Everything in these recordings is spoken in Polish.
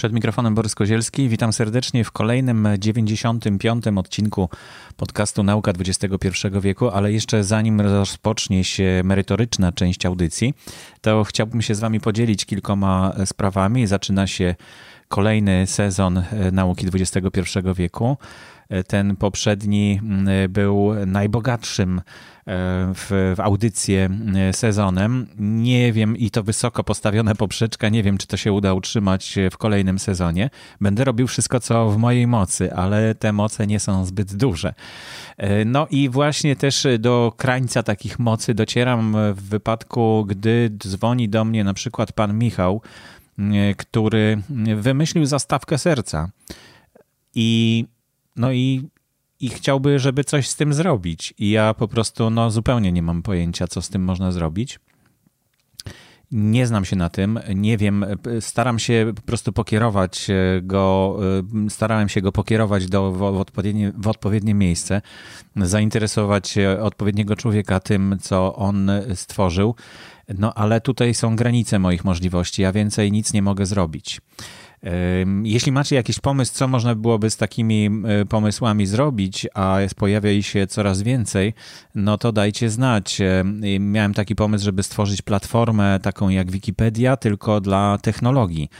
Przed mikrofonem Borys Kozielski. Witam serdecznie w kolejnym 95. odcinku podcastu Nauka XXI wieku, ale jeszcze zanim rozpocznie się merytoryczna część audycji, to chciałbym się z Wami podzielić kilkoma sprawami. Zaczyna się kolejny sezon Nauki XXI wieku. Ten poprzedni był najbogatszym E, w, w audycję e, sezonem. Nie wiem, i to wysoko postawiona poprzeczka, nie wiem, czy to się uda utrzymać w kolejnym sezonie. Będę robił wszystko, co w mojej mocy, ale te moce nie są zbyt duże. E, no i właśnie też do krańca takich mocy docieram w wypadku, gdy dzwoni do mnie na przykład pan Michał, który wymyślił zastawkę serca. I no i i chciałby, żeby coś z tym zrobić. I ja po prostu no, zupełnie nie mam pojęcia, co z tym można zrobić. Nie znam się na tym, nie wiem, staram się po prostu pokierować go, starałem się go pokierować do, w, odpowiednie, w odpowiednie miejsce, zainteresować odpowiedniego człowieka tym, co on stworzył. No ale tutaj są granice moich możliwości, ja więcej nic nie mogę zrobić. Jeśli macie jakiś pomysł, co można byłoby z takimi pomysłami zrobić, a pojawia się coraz więcej, no to dajcie znać. Miałem taki pomysł, żeby stworzyć platformę taką jak Wikipedia, tylko dla technologii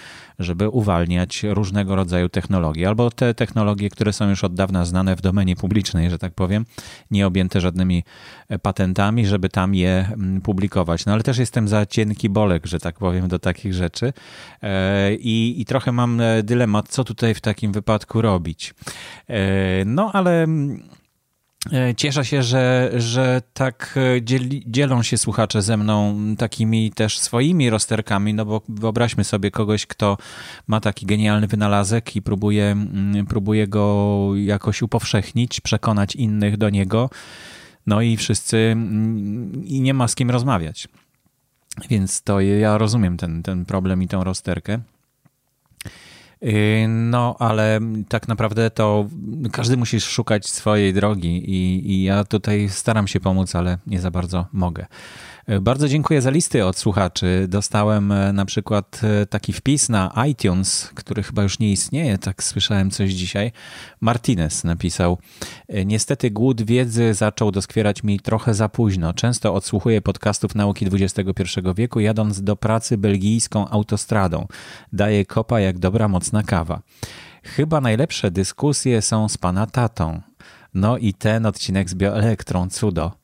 żeby uwalniać różnego rodzaju technologie, albo te technologie, które są już od dawna znane w domenie publicznej, że tak powiem, nie objęte żadnymi e, patentami, żeby tam je mm, publikować. No ale też jestem za cienki bolek, że tak powiem, do takich rzeczy e, i, i trochę mam e, dylemat, co tutaj w takim wypadku robić. No ale mm, cieszę się, że, że tak e, dzieli, dzielą się słuchacze ze mną takimi też swoimi rozterkami, no bo wyobraźmy sobie kogoś, kto ma taki genialny wynalazek i próbuje, mm, próbuje go jakoś upowszechnić, przekonać innych do niego, no i wszyscy mm, i nie ma z kim rozmawiać. Więc to ja rozumiem ten, ten problem i tę rozterkę. Y, no, ale tak naprawdę to każdy musi szukać swojej drogi i, i ja tutaj staram się pomóc, ale nie za bardzo mogę. Bardzo dziękuję za listy od słuchaczy. Dostałem e, na przykład e, taki wpis na iTunes, który chyba już nie istnieje, tak słyszałem coś dzisiaj. Martinez napisał: e, Niestety głód wiedzy zaczął doskwierać mi trochę za późno. Często odsłuchuję podcastów nauki XXI wieku, jadąc do pracy belgijską autostradą. Daje kopa jak dobra, mocna kawa. Chyba najlepsze dyskusje są z pana tatą. No i ten odcinek z bioelektrą, cudo.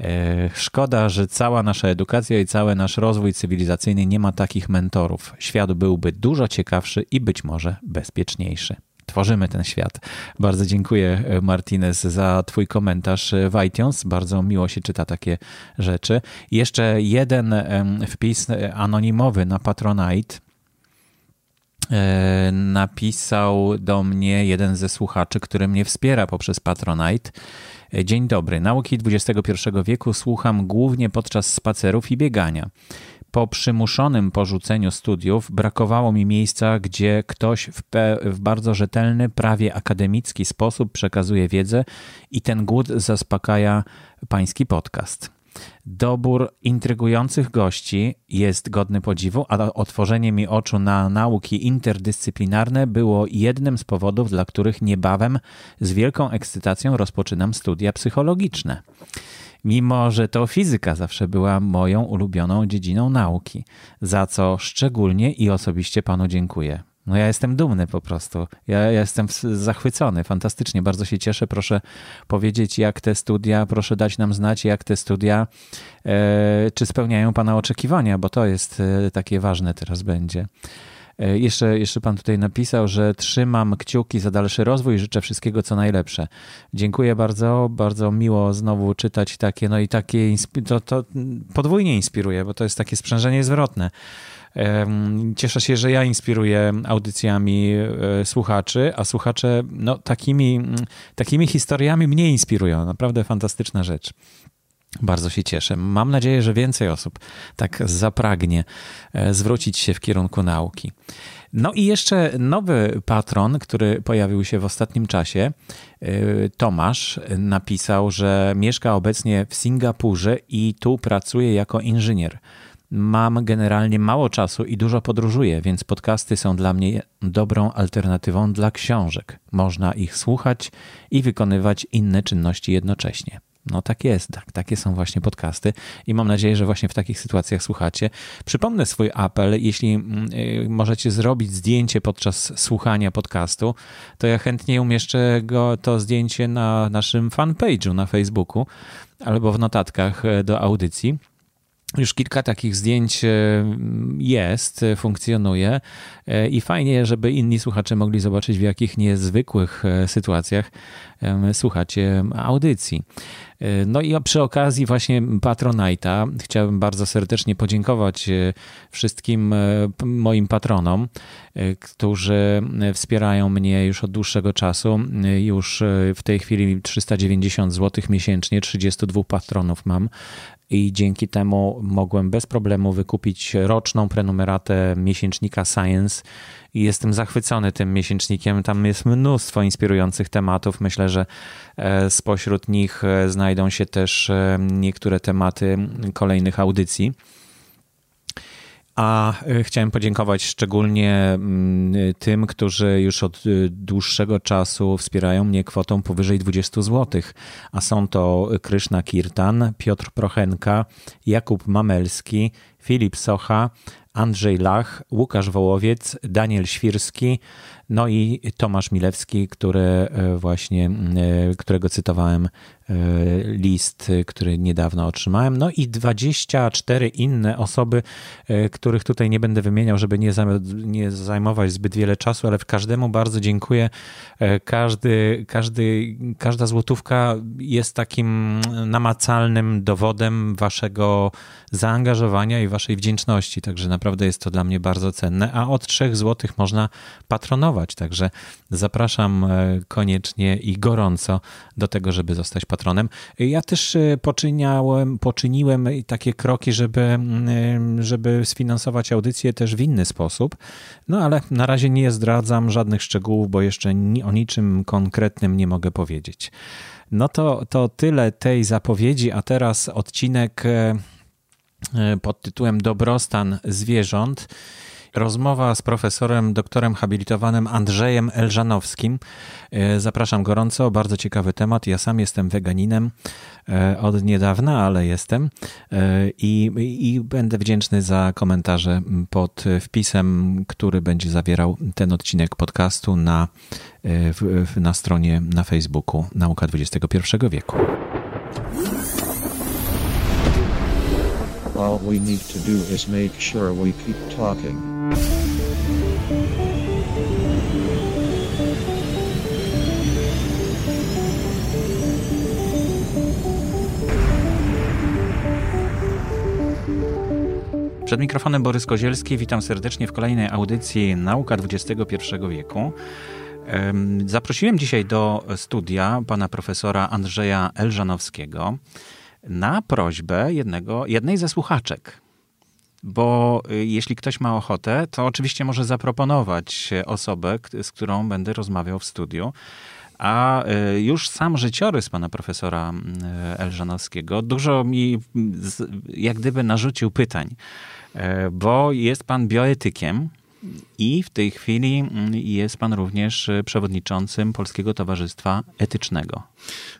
E, szkoda, że cała nasza edukacja i cały nasz rozwój cywilizacyjny nie ma takich mentorów. Świat byłby dużo ciekawszy i być może bezpieczniejszy. Tworzymy ten świat. Bardzo dziękuję, e, Martinez, za Twój komentarz w iTunes. Bardzo miło się czyta takie rzeczy. Jeszcze jeden wpis anonimowy na Patronite e, napisał do mnie jeden ze słuchaczy, który mnie wspiera poprzez Patronite. Dzień dobry. Nauki XXI wieku słucham głównie podczas spacerów i biegania. Po przymuszonym porzuceniu studiów brakowało mi miejsca, gdzie ktoś w, w, bardzo rzetelny, prawie akademicki sposób przekazuje wiedzę i ten głód zaspokaja pański podcast. Dobór intrygujących gości jest godny podziwu, a otworzenie mi oczu na nauki interdyscyplinarne było jednym z powodów, dla których niebawem z wielką ekscytacją rozpoczynam studia psychologiczne. Mimo, że to fizyka zawsze była moją ulubioną dziedziną nauki, za co szczególnie i osobiście panu dziękuję. No ja jestem dumny po prostu. Ja, ja, jestem zachwycony, fantastycznie, bardzo się cieszę. Proszę powiedzieć, jak te studia, proszę dać nam znać, jak te studia, e, czy spełniają Pana oczekiwania, bo to jest e, takie ważne teraz będzie. E, jeszcze, jeszcze Pan tutaj napisał, że trzymam kciuki za dalszy rozwój i życzę wszystkiego co najlepsze. Dziękuję bardzo, bardzo miło znowu czytać takie, no i takie, to, to podwójnie inspiruje, bo to jest takie sprzężenie zwrotne. Cieszę się, że ja inspiruję audycjami e, słuchaczy, a słuchacze no, takimi, takimi historiami mnie inspirują. Naprawdę fantastyczna rzecz. Bardzo się cieszę. Mam nadzieję, że więcej osób tak zapragnie e, zwrócić się w kierunku nauki. No i jeszcze nowy patron, który pojawił się w ostatnim czasie, e, Tomasz, napisał, że mieszka obecnie w Singapurze i tu pracuje jako inżynier. Mam generalnie mało czasu i dużo podróżuję, więc podcasty są dla mnie dobrą alternatywą dla książek. Można ich słuchać i wykonywać inne czynności jednocześnie. No tak jest, tak, takie są właśnie podcasty i mam nadzieję, że właśnie w takich sytuacjach słuchacie. Przypomnę swój apel, jeśli mm, y, możecie zrobić zdjęcie podczas słuchania podcastu, to ja chętnie umieszczę go, to zdjęcie na naszym fanpage'u na Facebooku albo w notatkach e, do audycji. Już kilka takich zdjęć e, jest, e, funkcjonuje i fajnie, żeby inni słuchacze mogli zobaczyć, w jakich niezwykłych sytuacjach słuchacie audycji. No i przy okazji właśnie Patronite'a chciałbym bardzo serdecznie podziękować e, wszystkim e, moim patronom, e, którzy wspierają mnie już od dłuższego czasu. Już w tej chwili 390 zł miesięcznie, 32 patronów mam i dzięki temu mogłem bez problemu wykupić roczną prenumeratę miesięcznika Science i jestem zachwycony tym miesięcznikiem. Tam jest mnóstwo inspirujących tematów. Myślę, że e, spośród nich e, znajdą się też e, niektóre tematy kolejnych audycji. A chciałem podziękować szczególnie mm, tym, którzy już od dłuższego czasu wspierają mnie kwotą powyżej 20 zł. A są to Kryszna Kirtan, Piotr Prochenka, Jakub Mamelski, Filip Socha, Andrzej Lach, Łukasz Wołowiec, Daniel Świrski, no i Tomasz Milewski, który e, właśnie, e, którego cytowałem e, list, który niedawno otrzymałem. No i 24 inne osoby, których tutaj nie będę wymieniał, żeby nie, nie zajmować zbyt wiele czasu, ale każdemu bardzo dziękuję. Każdy, każdy, każda złotówka jest takim namacalnym dowodem waszego zaangażowania i waszej wdzięczności, także naprawdę jest to dla mnie bardzo cenne, a od 3 zł można patronować Także zapraszam e, koniecznie i gorąco do tego, żeby zostać patronem. Ja też e, poczyniałem, poczyniłem takie kroki, żeby, mm, żeby sfinansować audycję też w inny sposób. No ale na razie nie zdradzam żadnych szczegółów, bo jeszcze o niczym konkretnym nie mogę powiedzieć. No to, to tyle tej zapowiedzi, a teraz odcinek e, pod tytułem Dobrostan zwierząt. Rozmowa z profesorem, doktorem habilitowanym Andrzejem Elżanowskim. E, zapraszam gorąco, bardzo ciekawy temat. Ja sam jestem weganinem e, od niedawna, ale jestem e, i, i będę wdzięczny za komentarze pod wpisem, który będzie zawierał ten odcinek podcastu na, na stronie na Facebooku Nauka XXI wieku. All we need to do is make sure we keep talking. Przed mikrofonem Borys Kozielski, witam serdecznie w kolejnej audycji Nauka XXI wieku. Zaprosiłem dzisiaj do studia pana profesora Andrzeja Elżanowskiego na prośbę jednego, jednej ze słuchaczek. Bo y, jeśli ktoś ma ochotę, to oczywiście może zaproponować osobę, z którą będę rozmawiał w studiu. A y, już sam życiorys pana profesora y, Elżanowskiego dużo mi jak gdyby narzucił pytań, bo jest pan bioetykiem, i w tej chwili mm, jest pan również y, przewodniczącym Polskiego Towarzystwa Etycznego.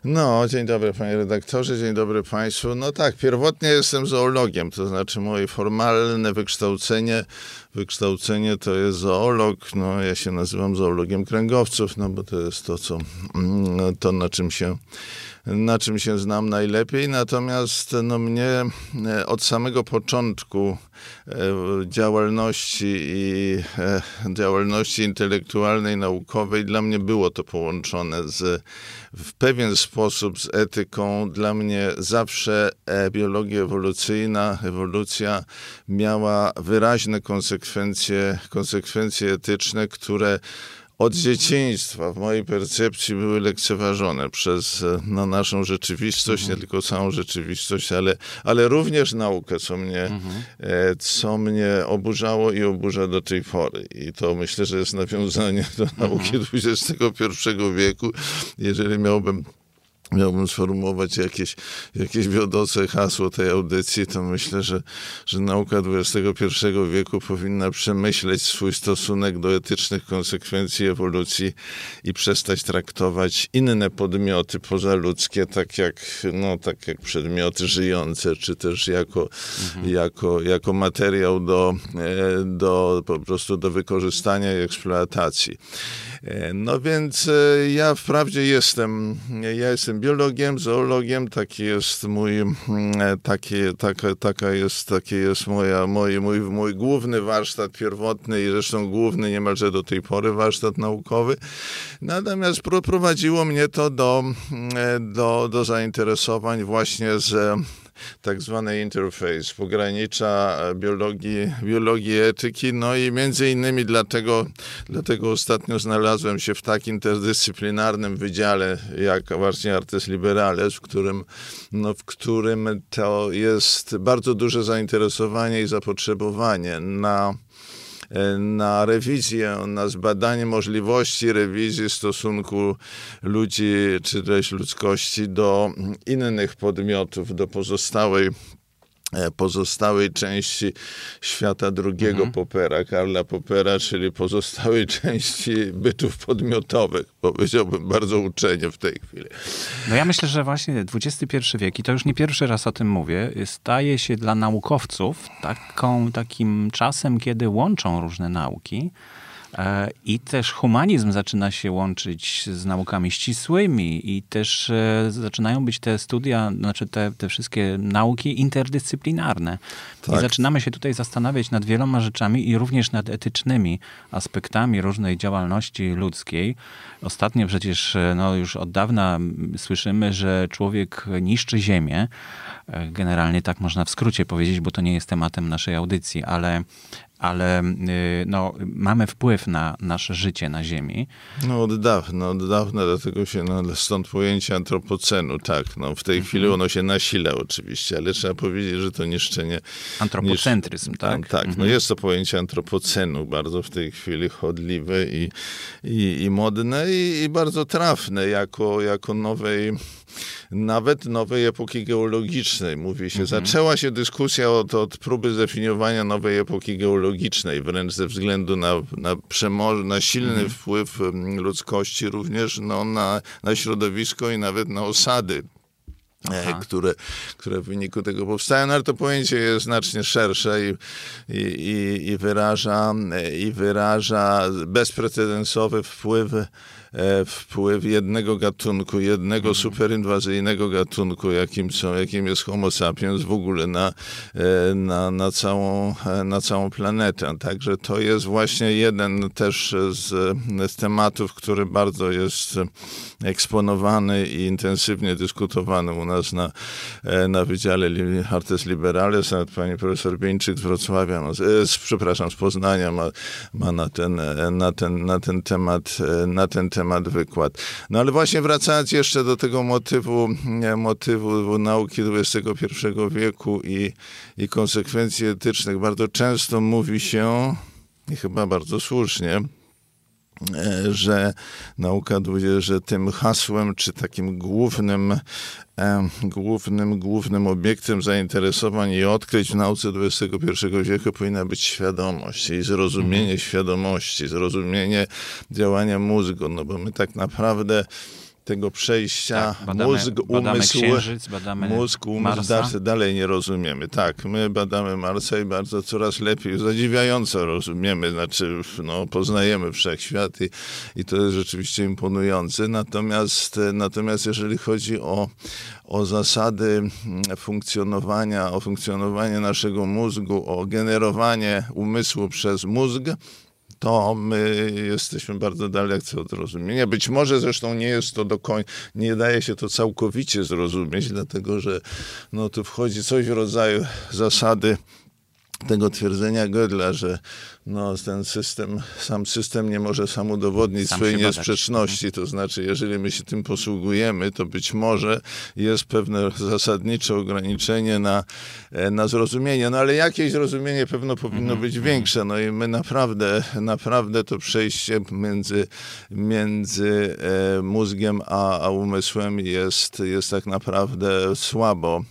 No, dzień dobry panie redaktorze, dzień dobry państwu. No tak, pierwotnie jestem zoologiem, to znaczy moje formalne wykształcenie, wykształcenie to jest zoolog, no ja się nazywam zoologiem kręgowców, no bo to jest to, co, mm, to na czym się na czym się znam najlepiej, natomiast no, mnie e, od samego początku e, działalności i e, działalności intelektualnej, naukowej, dla mnie było to połączone z, w pewien sposób z etyką. Dla mnie zawsze biologia ewolucyjna, ewolucja miała wyraźne konsekwencje, konsekwencje etyczne, które od dzieciństwa w mojej percepcji były lekceważone przez no, naszą rzeczywistość, mhm. nie tylko całą rzeczywistość, ale, ale również naukę, co mnie, mhm. e, co mnie oburzało i oburza do tej pory. I to myślę, że jest nawiązanie do nauki mhm. XXI wieku. Jeżeli miałbym miałbym sformułować jakieś, jakieś wiodące hasło tej audycji, to myślę, że, że nauka XXI wieku powinna przemyśleć swój stosunek do etycznych konsekwencji ewolucji i przestać traktować inne podmioty pozaludzkie tak jak, no, tak jak przedmioty żyjące, czy też jako, mhm. jako, jako materiał do, e, do po prostu do wykorzystania i eksploatacji. E, no więc e, ja wprawdzie jestem, ja jestem biologiem, zoologiem, taki jest mój, mm, e, taki, taka, taka jest, taki jest moja, mój, mój, mój główny warsztat pierwotny i zresztą główny niemalże do tej pory warsztat naukowy. Natomiast prowadziło mnie to do, do, do zainteresowań właśnie z tak zwany interface, pogranicza biologii, biologii etyki, no i między innymi dlatego, dlatego ostatnio znalazłem się w tak interdyscyplinarnym wydziale jak właśnie Artes Liberales, w którym, no, w którym to jest bardzo duże zainteresowanie i zapotrzebowanie na na rewizję, na zbadanie możliwości rewizji stosunku ludzi czy też ludzkości do innych podmiotów, do pozostałej E, pozostałej części świata drugiego mhm. Popera, Karla Popera, czyli pozostałej części bytów podmiotowych. Powiedziałbym bardzo uczenie w tej chwili. No ja myślę, że właśnie XXI wiek, i to już nie pierwszy raz o tym mówię, staje się dla naukowców taką, takim czasem, kiedy łączą różne nauki, E, I też humanizm zaczyna się łączyć z naukami ścisłymi i też e, zaczynają być te studia, znaczy te, te wszystkie nauki interdyscyplinarne. Tak. I zaczynamy się tutaj zastanawiać nad wieloma rzeczami i również nad etycznymi aspektami różnej działalności ludzkiej. Ostatnio przecież e, no, już od dawna słyszymy, że człowiek niszczy ziemię. Generalnie tak można w skrócie powiedzieć, bo to nie jest tematem naszej audycji, ale ale y, no, mamy wpływ na nasze życie na Ziemi. No od dawna, od dawna, dlatego się, no, stąd pojęcie antropocenu, tak, no, w tej mhm. chwili ono się nasila oczywiście, ale trzeba powiedzieć, że to niszczenie... Antropocentryzm, nisz... tak? Tak, no, mhm. no jest to pojęcie antropocenu, bardzo w tej chwili chodliwe i, i, i modne i, i bardzo trafne jako, jako nowej nawet nowej epoki geologicznej. Mówi się, mhm. zaczęła się dyskusja od, od próby zdefiniowania nowej epoki geologicznej, wręcz ze względu na, na, przemo- na silny mhm. wpływ ludzkości również no, na, na środowisko i nawet na osady e, Aha. które, które w wyniku tego powstają, no ale to pojęcie jest znacznie szersze i, i, i, wyraża, i wyraża bezprecedensowy wpływ wpływ jednego gatunku, jednego mhm. superinwazyjnego gatunku, jakim, są, jakim jest Homo sapiens w ogóle na, e, na, na, całą, e, na całą planetę. Także to jest właśnie jeden też z, z tematów, który bardzo jest eksponowany i intensywnie dyskutowany u nas na, na Wydziale Artes Liberales. Nawet pani profesor Bieńczyk z Wrocławia, no, z, przepraszam, z Poznania ma, ma na, ten, na, ten, na ten temat na ten temat temat wykład. No ale właśnie wracając jeszcze do tego motywu, motywu nauki XXI wieku i, i konsekwencji etycznych, bardzo często mówi się, i chyba bardzo słusznie, że nauka, że tym hasłem, czy takim głównym, głównym, głównym obiektem zainteresowań i odkryć w nauce XXI wieku powinna być świadomość i zrozumienie mhm. świadomości, zrozumienie działania mózgu, no bo my tak naprawdę tego przejścia tak, badamy, mózg, umysł, badamy mózg, umysł, dalej, dalej nie rozumiemy. Tak, my badamy Marsa i bardzo coraz lepiej, zadziwiająco rozumiemy, znaczy no, poznajemy wszechświat i, i to jest rzeczywiście imponujące. Natomiast, natomiast jeżeli chodzi o, o zasady funkcjonowania, o funkcjonowanie naszego mózgu, o generowanie umysłu przez mózg, to my jesteśmy bardzo dalece od zrozumienia. Być może zresztą nie jest to do końca, nie daje się to całkowicie zrozumieć, dlatego że no, tu wchodzi coś w rodzaju zasady tego twierdzenia Gödla, że no, ten system, sam system nie może sam udowodnić sam swojej niesprzeczności. Mhm. To znaczy, jeżeli my się tym posługujemy, to być może jest pewne zasadnicze ograniczenie na, e, na zrozumienie. No ale jakieś zrozumienie pewno powinno mhm. być mhm. większe. No i my naprawdę, naprawdę to przejście między, między e, mózgiem a, a umysłem jest, jest tak naprawdę słabo,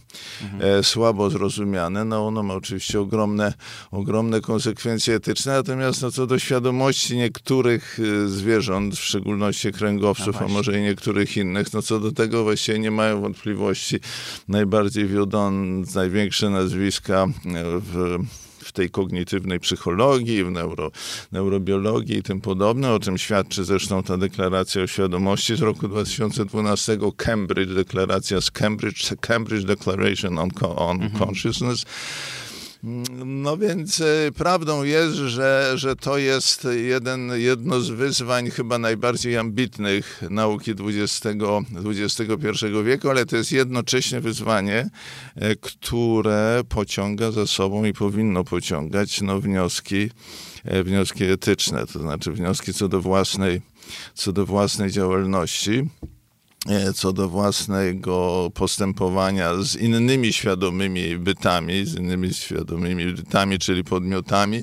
e, słabo zrozumiane. No ono ma oczywiście ogromne, ogromne konsekwencje etyczne, natomiast no, co do świadomości niektórych y, zwierząt, w szczególności kręgowców, no a może i niektórych innych, no co do tego właściwie nie mają wątpliwości. Najbardziej wiodące, największe nazwiska w w tej kognitywnej psychologii, w neuro, neurobiologii i tym podobne, o czym świadczy zresztą ta deklaracja o świadomości z roku 2012, Cambridge, deklaracja z Cambridge, Cambridge Declaration on, on mhm. No więc e, prawdą jest, że, że to jest jeden, jedno z wyzwań chyba najbardziej ambitnych nauki XX, XXI wieku, ale to jest jednocześnie wyzwanie, e, które pociąga za sobą i powinno pociągać no, wnioski, e, wnioski etyczne, to znaczy wnioski co do własnej, co do własnej działalności co do własnego postępowania z innymi świadomymi bytami, z innymi świadomymi bytami, czyli podmiotami.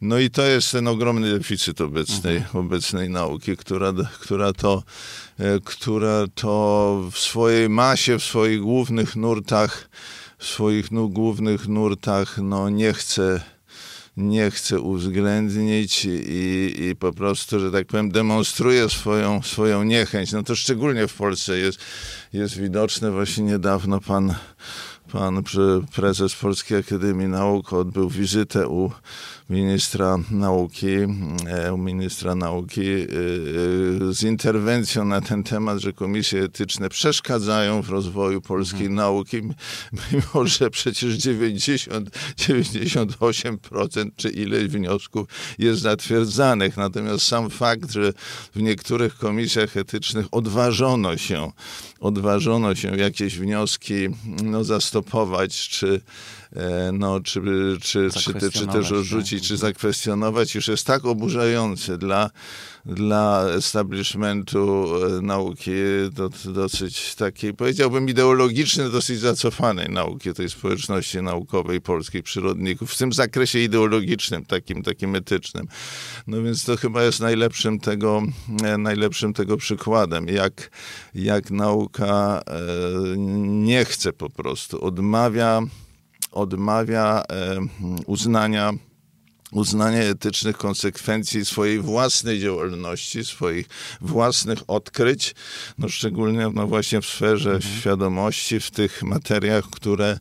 No i to jest ten ogromny deficyt obecnej, mhm. obecnej nauki, która, która, to, e, która to w swojej masie, w swoich głównych nurtach, w swoich no, głównych nurtach no, nie chce nie chce uwzględnić i, i po prostu, że tak powiem, demonstruje swoją, swoją niechęć. No to szczególnie w Polsce jest, jest widoczne. Właśnie niedawno pan pan prezes Polskiej Akademii Nauk odbył wizytę u ministra nauki, e, u ministra nauki e, e, z interwencją na ten temat, że komisje etyczne przeszkadzają w rozwoju polskiej mhm. nauki, mimo że przecież 90, 98% czy ileś wniosków jest zatwierdzanych. Natomiast sam fakt, że w niektórych komisjach etycznych odważono się, odważono się jakieś wnioski no, zastopować, czy no, czy, czy, czy, czy, czy też odrzucić, tak. czy zakwestionować, już jest tak oburzające dla, dla establishmentu e, nauki, do, dosyć takiej, powiedziałbym, ideologicznej, dosyć zacofanej nauki, tej społeczności naukowej polskiej przyrodników, w tym zakresie ideologicznym, takim, takim etycznym. No więc to chyba jest najlepszym tego, e, najlepszym tego przykładem, jak, jak nauka nie chce po prostu, odmawia odmawia uznania uznania etycznych konsekwencji swojej własnej działalności, swoich własnych odkryć, no szczególnie no właśnie w sferze mhm. świadomości, w tych materiach, które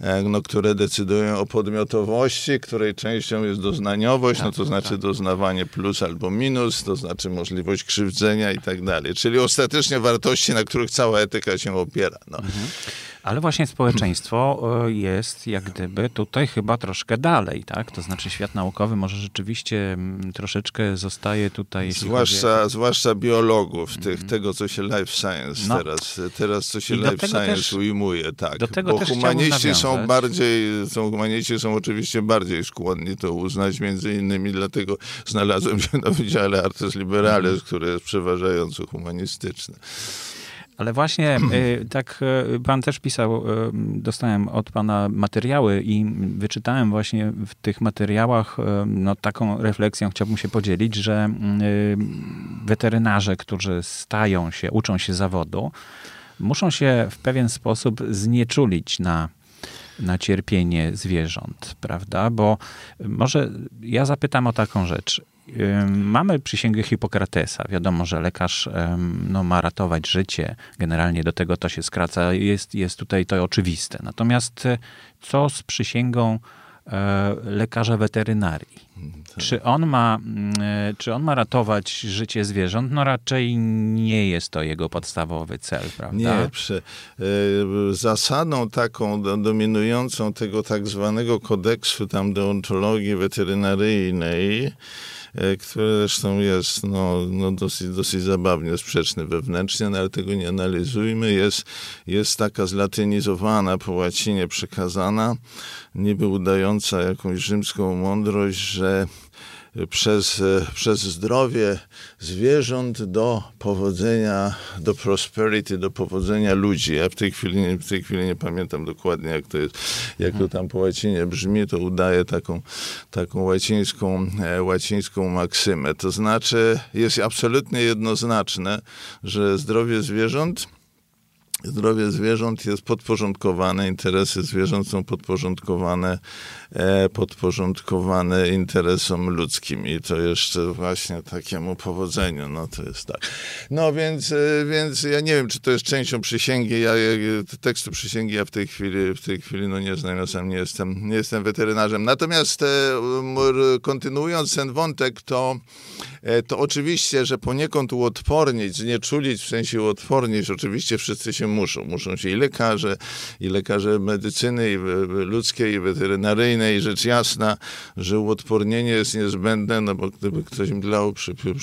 E, no, które decydują o podmiotowości, której częścią jest doznaniowość, no tak, to znaczy tak. doznawanie plus albo minus, to znaczy możliwość krzywdzenia i tak dalej. Czyli ostatecznie wartości, na których cała etyka się opiera. No. Mhm. Ale właśnie społeczeństwo e, jest jak gdyby tutaj chyba troszkę dalej, tak? To znaczy świat naukowy może rzeczywiście mm, troszeczkę zostaje tutaj... Zwłaszcza, chodzi... zwłaszcza biologów, tych, mm. tego co się life science no. teraz, teraz co się life science też, ujmuje, tak. Do tego Bo humaniści są bardziej, są humaniści są oczywiście bardziej skłonni to uznać, między innymi dlatego znalazłem się na Wydziale Artes Liberales, mhm. który jest przeważająco humanistyczny. Ale właśnie y, tak y, pan też pisał, y, dostałem od pana materiały i wyczytałem właśnie w tych materiałach, no taką refleksją chciałbym się podzielić, że weterynarze, którzy stają się, uczą się zawodu, muszą się w pewien sposób znieczulić na na cierpienie zwierząt, prawda? Bo może ja zapytam o taką rzecz. Mamy przysięgę Hipokratesa. Wiadomo, że lekarz no, ma ratować życie. Generalnie do tego to się skraca. Jest, jest tutaj to oczywiste. Natomiast e, co z przysięgą e, lekarza weterynarii? Tak. Czy on, ma, mm, e, czy on ma ratować życie zwierząt? No raczej nie jest to jego podstawowy cel, prawda? Nie. Przy, y, zasadą taką dominującą tego tak zwanego kodeksu tam deontologii weterynaryjnej E, które zresztą jest no, no dosyć, dosyć zabawnie sprzeczny wewnętrznie, no ale tego nie analizujmy. Jest, jest taka zlatynizowana, po łacinie przekazana, niby udająca jakąś rzymską mądrość, że przez, przez zdrowie zwierząt do powodzenia, do prosperity, do powodzenia ludzi. Ja w tej chwili, w tej chwili nie pamiętam dokładnie, jak to jest, jak to tam po łacinie brzmi, to udaje taką, taką łacińską, e, łacińską maksymę. To znaczy, jest absolutnie jednoznaczne, że zdrowie zwierząt zdrowie zwierząt jest podporządkowane, interesy zwierząt są podporządkowane, e, podporządkowane interesom ludzkim i to jeszcze właśnie takiemu powodzeniu, no to jest tak. No więc, e, więc ja nie wiem, czy to jest częścią przysięgi, ja, tekstu przysięgi ja w tej chwili, w tej chwili no nie znam, ja sam nie jestem, nie jestem weterynarzem. Natomiast e, kontynuując ten wątek, to E, to oczywiście, że poniekąd uodpornić, znieczulić, w sensie uodpornić, oczywiście wszyscy się muszą. Muszą się i lekarze, i lekarze medycyny, i ludzkiej, i weterynaryjnej. Rzecz jasna, że uodpornienie jest niezbędne, no bo gdyby ktoś mdlał przy, przy,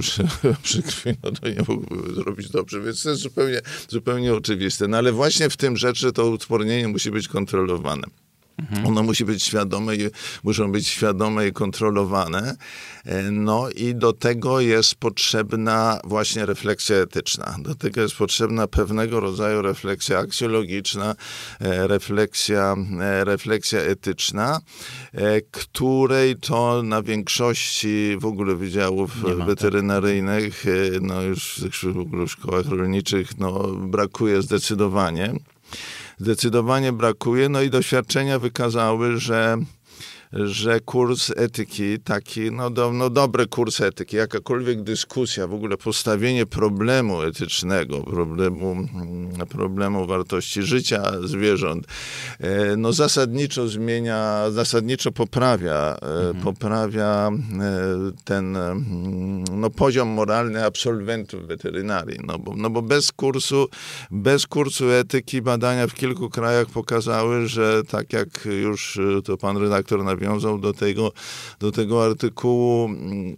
przy, przy krwi, no to nie mógłby zrobić dobrze, więc to jest zupełnie, zupełnie oczywiste. No ale właśnie w tym rzecz, że to uodpornienie musi być kontrolowane. Mhm. Ono musi być świadome i muszą być świadome i kontrolowane. E, no i do tego jest potrzebna właśnie refleksja etyczna. Do tego jest potrzebna pewnego rodzaju refleksja aksjologiczna, e, refleksja, e, refleksja etyczna, której to na większości w ogóle wydziałów tak. weterynaryjnych, no już w ogóle w szkołach rolniczych, no brakuje zdecydowanie zdecydowanie brakuje. No i doświadczenia wykazały, że że kurs etyki, taki no, do, no dobry kurs etyki, jakakolwiek dyskusja, w ogóle postawienie problemu etycznego, problemu, mm, problemu wartości życia zwierząt, e, no zasadniczo zmienia, zasadniczo poprawia, e, mhm. poprawia e, ten mm, no, poziom moralny absolwentów weterynarii, no bo, no bo bez kursu, bez kursu etyki badania w kilku krajach pokazały, że tak jak już to pan redaktor nawiązał, nawiązał do tego, do tego artykułu mm,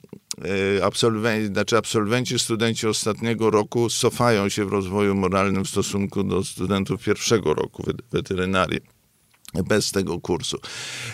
e, absolwenci, znaczy absolwenci, studenci ostatniego roku cofają się w rozwoju moralnym w stosunku do studentów pierwszego roku weterynarii bez tego kursu,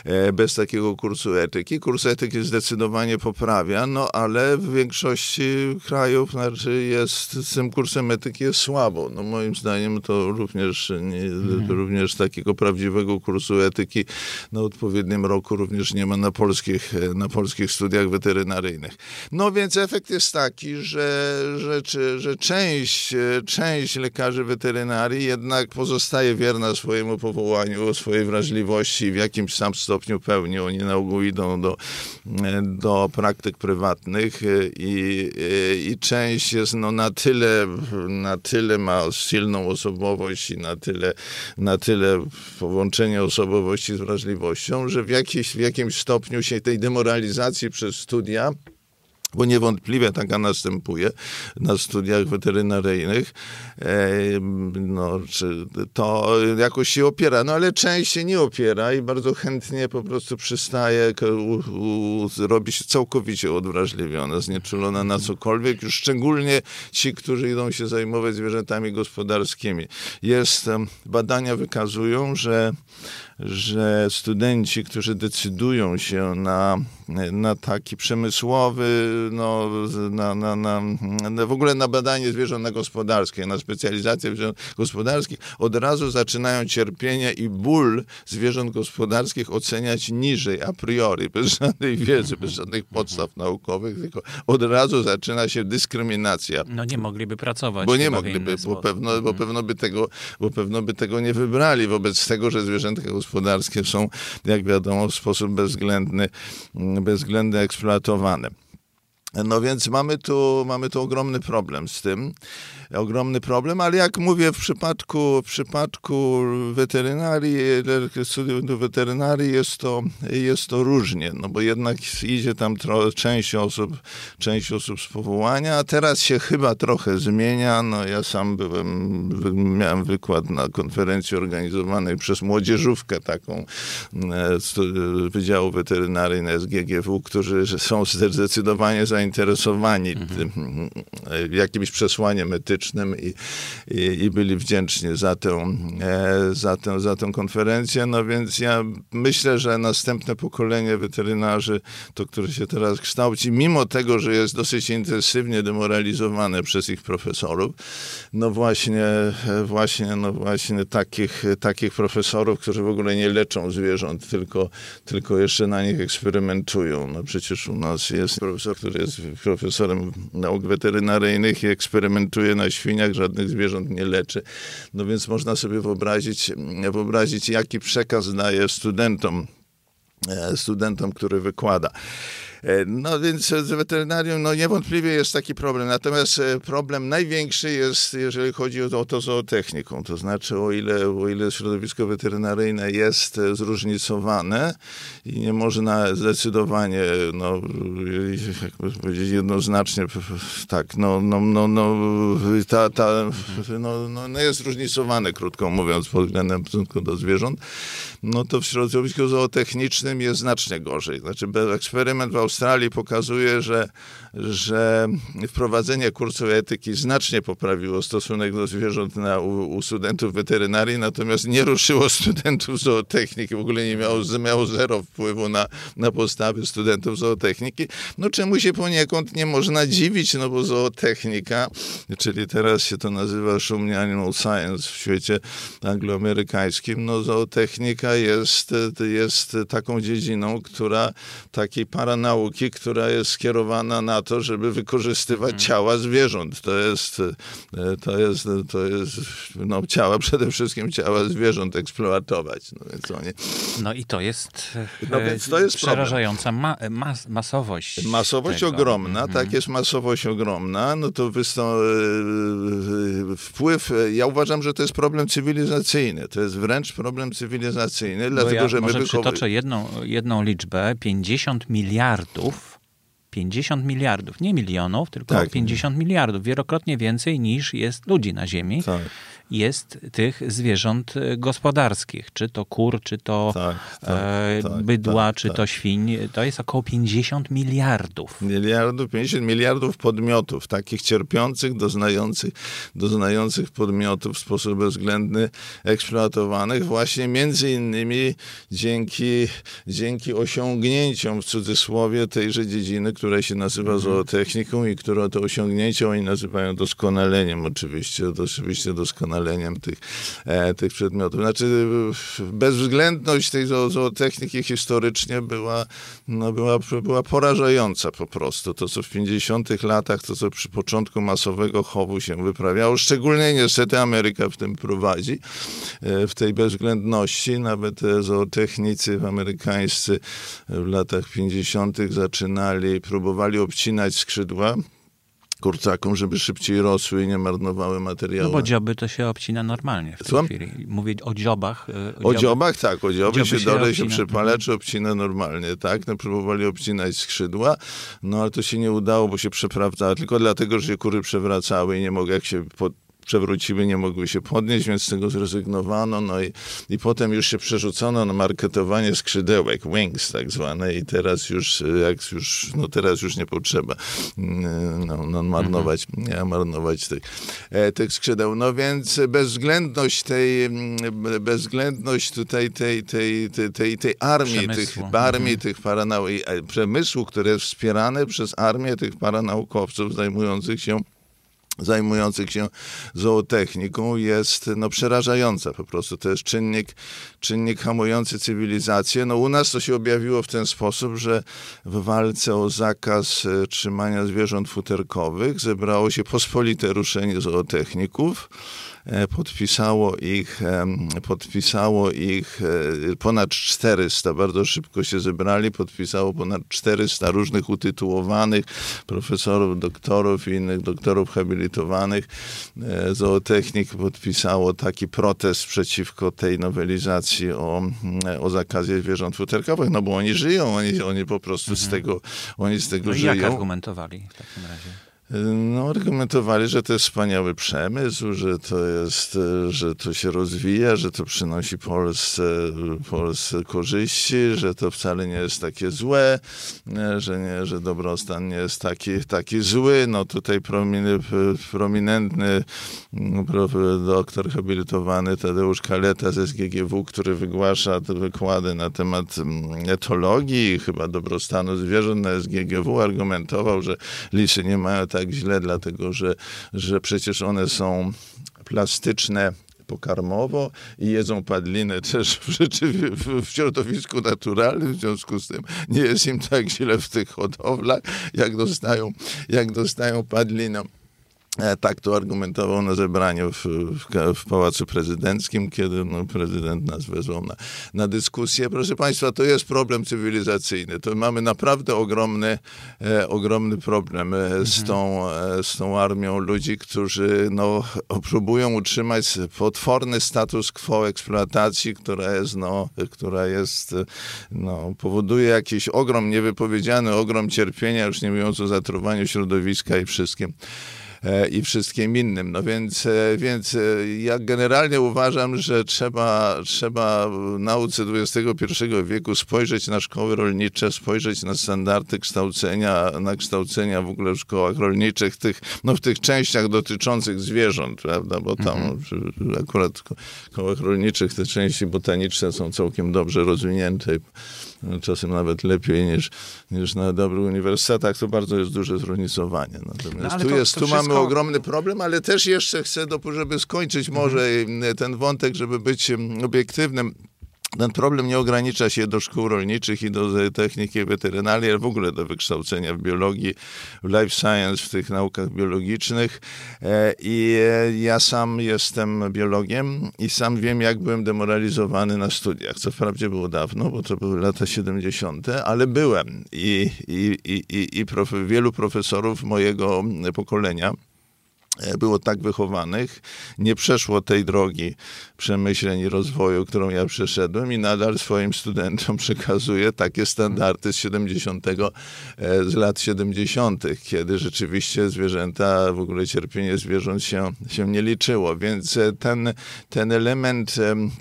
e, bez takiego kursu etyki. Kurs etyki zdecydowanie poprawia, no ale w większości krajów znaczy jest, z tym kursem etyki jest słabo. No moim zdaniem to również, nie, mhm. również takiego prawdziwego kursu etyki na odpowiednim roku również nie ma na polskich, na polskich studiach weterynaryjnych. No więc efekt jest taki, że, że, że część, część lekarzy weterynarii jednak pozostaje wierna swojemu powołaniu, swojej wrażliwości w jakimś sam stopniu pełni. Oni na ogół idą do, do praktyk prywatnych i, i część jest no, na tyle, na tyle ma silną osobowość i na tyle, na tyle połączenie osobowości z wrażliwością, że w, jakiś, w jakimś stopniu się tej demoralizacji przez studia bo niewątpliwie taka następuje na studiach weterynaryjnych, no, czy to jakoś się opiera, no ale część się nie opiera i bardzo chętnie po prostu przystaje, u, u, robi się całkowicie odwrażliwiona, znieczulona na cokolwiek, już szczególnie ci, którzy idą się zajmować zwierzętami gospodarskimi. Jest, badania wykazują, że że studenci, którzy decydują się na, na taki przemysłowy, no, na, na, na, na, w ogóle na badanie zwierząt na gospodarskie, na specjalizację zwierząt gospodarskich, od razu zaczynają cierpienie i ból zwierząt gospodarskich oceniać niżej, a priori, bez żadnej wiedzy, bez żadnych podstaw naukowych, tylko od razu zaczyna się dyskryminacja. No nie mogliby pracować. Bo nie mogliby, bo pewno, bo, mhm. pewno by tego, bo pewno by tego nie wybrali wobec tego, że zwierzęta gospodarskie są, jak wiadomo, w sposób bezwzględny, bezwzględnie eksploatowane. No więc mamy tu, mamy tu ogromny problem z tym ogromny problem, ale jak mówię, w przypadku, w przypadku weterynarii, studiów do weterynarii jest to, jest to różnie, no bo jednak idzie tam tro, część osób, część osób z powołania, a teraz się chyba trochę zmienia. No ja sam byłem, miałem wykład na konferencji organizowanej przez młodzieżówkę taką e, Wydziału Weterynaryjnego SGGW, którzy są zdecydowanie zainteresowani mhm. tym, jakimś przesłaniem etycznym medycznym i, i, i byli wdzięczni za tę, za, tę, za tę konferencję. No więc ja myślę, że następne pokolenie weterynarzy, to które się teraz kształci, mimo tego, że jest dosyć intensywnie demoralizowane przez ich profesorów, no właśnie, właśnie, no właśnie takich, takich profesorów, którzy w ogóle nie leczą zwierząt, tylko, tylko jeszcze na nich eksperymentują. No przecież u nas jest profesor, który jest profesorem nauk weterynaryjnych i eksperymentuje na świniach, żadnych zwierząt nie leczy. No więc można sobie wyobrazić, wyobrazić jaki przekaz daje studentom e, studentom, który wykłada. E, no więc z weterynarium no niewątpliwie jest taki problem. Natomiast e, problem największy jest, jeżeli chodzi o to zootechniką. To znaczy, o ile, o ile środowisko weterynaryjne jest zróżnicowane i nie można zdecydowanie, no, jakby powiedzieć jednoznacznie, tak, no, no, no, no, ta, ta, no, no, no jest zróżnicowane, krótko mówiąc, pod względem stosunku do zwierząt, no to w środowisku zootechnicznym jest znacznie gorzej. Znaczy, eksperyment w Australii pokazuje, że, że wprowadzenie kursu etyki znacznie poprawiło stosunek do zwierząt na, u, u, studentów weterynarii, natomiast nie ruszyło studentów zootechniki, w ogóle nie miało, miało zero wpływu na, na postawy studentów zootechniki, no czemu się poniekąd nie można dziwić, no bo zootechnika, czyli teraz się to nazywa szumnie animal science w świecie angloamerykańskim, no zootechnika jest, jest taką dziedziną, która takiej paranauki, która jest skierowana na to, żeby wykorzystywać hmm. ciała zwierząt. To jest, to jest, to jest no, ciała, przede wszystkim ciała zwierząt eksploatować. No, więc oni... no i to jest, no, więc to jest przerażająca ma, mas, masowość. Masowość tego. ogromna, hmm. tak jest masowość ogromna. No to wpływ, ja uważam, że to jest problem cywilizacyjny. To jest wręcz problem cywilizacyjny, dlatego, ja że my może przytoczę jedną, jedną liczbę. 50 miliardów 50 miliardów, nie milionów, tylko tak. 50 miliardów, wielokrotnie więcej niż jest ludzi na Ziemi. Tak jest tych zwierząt e, gospodarskich, czy to kur, czy to tak, tak, e, tak, bydła, tak, czy to tak. świń. To jest około 50 miliardów. Miliardów, 50 miliardów podmiotów, takich cierpiących, doznających, doznających podmiotów w sposób bezwzględny eksploatowanych właśnie między innymi dzięki, dzięki osiągnięciom w cudzysłowie tejże dziedziny, która się nazywa mhm. zootechniką i które to osiągnięcie oni nazywają doskonaleniem oczywiście, oczywiście doskonaleniem doskonaleniem tych, e, tych przedmiotów. Znaczy bezwzględność tej zootechniki historycznie była, no, była, była porażająca po prostu. To, co w 50 latach, to, co przy początku masowego chowu się wyprawiało, szczególnie niestety Ameryka w tym prowadzi, e, w tej bezwzględności. Nawet zootechnicy amerykańscy w latach 50. zaczynali, próbowali obcinać skrzydła kurczakom, żeby szybciej rosły i nie marnowały materiału. No bo dzioby to się obcina normalnie w tej Słucham? chwili. Mówię o dziobach. E, o, o dziobach, tak. O dzioby, dzioby się, się dole się przypalaczy, obcina normalnie, tak. No, próbowali obcinać skrzydła, no ale to się nie udało, bo się przeprawdzało tylko dlatego, że się kury przewracały i nie mogły, jak się pod przewróciły, nie mogły się podnieść, więc z tego zrezygnowano. No i, i potem już się przerzucono na marketowanie skrzydełek, wings tak zwane i teraz już, jak już, no teraz już nie potrzeba no, no marnować, mhm. nie, marnować tych, e, tych skrzydeł. No więc bezwzględność tej, bezwzględność tutaj tej, tej, tej, tej, tej armii, przemysłu. tych armii, mhm. tych paranau, e, przemysłu, które jest wspierane przez armię tych paranaukowców zajmujących się zajmujących się zootechniką jest no, przerażająca po prostu. To jest czynnik, czynnik hamujący cywilizację. No, u nas to się objawiło w ten sposób, że w walce o zakaz e, trzymania zwierząt futerkowych zebrało się pospolite ruszenie zootechników. E, podpisało ich, podpisało ich e, ponad 400, bardzo szybko się zebrali, podpisało ponad 400 różnych utytułowanych profesorów, doktorów i innych doktorów habilitowanych. E, zootechnik podpisało taki protest przeciwko tej nowelizacji o, o zakazie zwierząt futerkowych, no bo oni żyją, oni, oni po prostu z mhm. tego, oni z tego no żyją. jak argumentowali w takim razie? No, argumentowali, że to jest wspaniały przemysł, że to jest, że to się rozwija, że to przynosi Polsce, Polsce korzyści, że to wcale nie jest takie złe, że nie, że dobrostan nie jest taki, taki zły. No tutaj prominentny doktor habilitowany Tadeusz Kaleta z SGGW, który wygłasza te wykłady na temat mm, etologii, chyba dobrostanu zwierząt na SGGW, argumentował, że lisy nie mają tak tak źle, dlatego że, że przecież one są plastyczne pokarmowo i jedzą padliny też w, w, środowisku naturalnym, w związku z tym nie jest im tak źle w tych hodowlach, jak dostają, jak dostają padliną. E, tak to argumentował na zebraniu w, w, w Pałacu Prezydenckim, kiedy no, prezydent nas wezwał na, na dyskusję. Proszę Państwa, to jest problem cywilizacyjny. To mamy naprawdę ogromny, e, ogromny problem e, mhm. z, tą, e, z tą armią ludzi, którzy no, próbują utrzymać potworny status quo eksploatacji, która jest, no, która jest, no, powoduje jakiś ogrom, niewypowiedziany ogrom cierpienia, już nie mówiąc o zatruwaniu środowiska i wszystkim. E, i wszystkim innym. No więc, e, więc e, ja generalnie uważam, że trzeba, trzeba w nauce XXI wieku spojrzeć na szkoły rolnicze, spojrzeć na standardy kształcenia, na kształcenia w ogóle w szkołach rolniczych, tych, no w tych częściach dotyczących zwierząt, prawda, bo tam mhm. akurat w szkołach rolniczych te części botaniczne są całkiem dobrze rozwinięte czasem nawet lepiej niż, niż na dobrych uniwersytetach, to bardzo jest duże zróżnicowanie. Natomiast no, tu, jest, tu wszystko... mamy ogromny problem, ale też jeszcze chcę, żeby skończyć może mhm. ten wątek, żeby być obiektywnym. Ten problem nie ogranicza się do szkół rolniczych i do techniki weterynarii, ale w ogóle do wykształcenia w biologii, w life science, w tych naukach biologicznych. E, I e, ja sam jestem biologiem i sam wiem, jak byłem demoralizowany na studiach. Co wprawdzie było dawno, bo to były lata 70., ale byłem. I, i, i, i, i prof, wielu profesorów mojego pokolenia E, było tak wychowanych, nie przeszło tej drogi przemyśleń i rozwoju, którą ja przeszedłem i nadal swoim studentom przekazuję takie standardy z 70, e, z lat 70., kiedy rzeczywiście zwierzęta, w ogóle cierpienie zwierząt się, się nie liczyło. Więc e, ten, ten, element,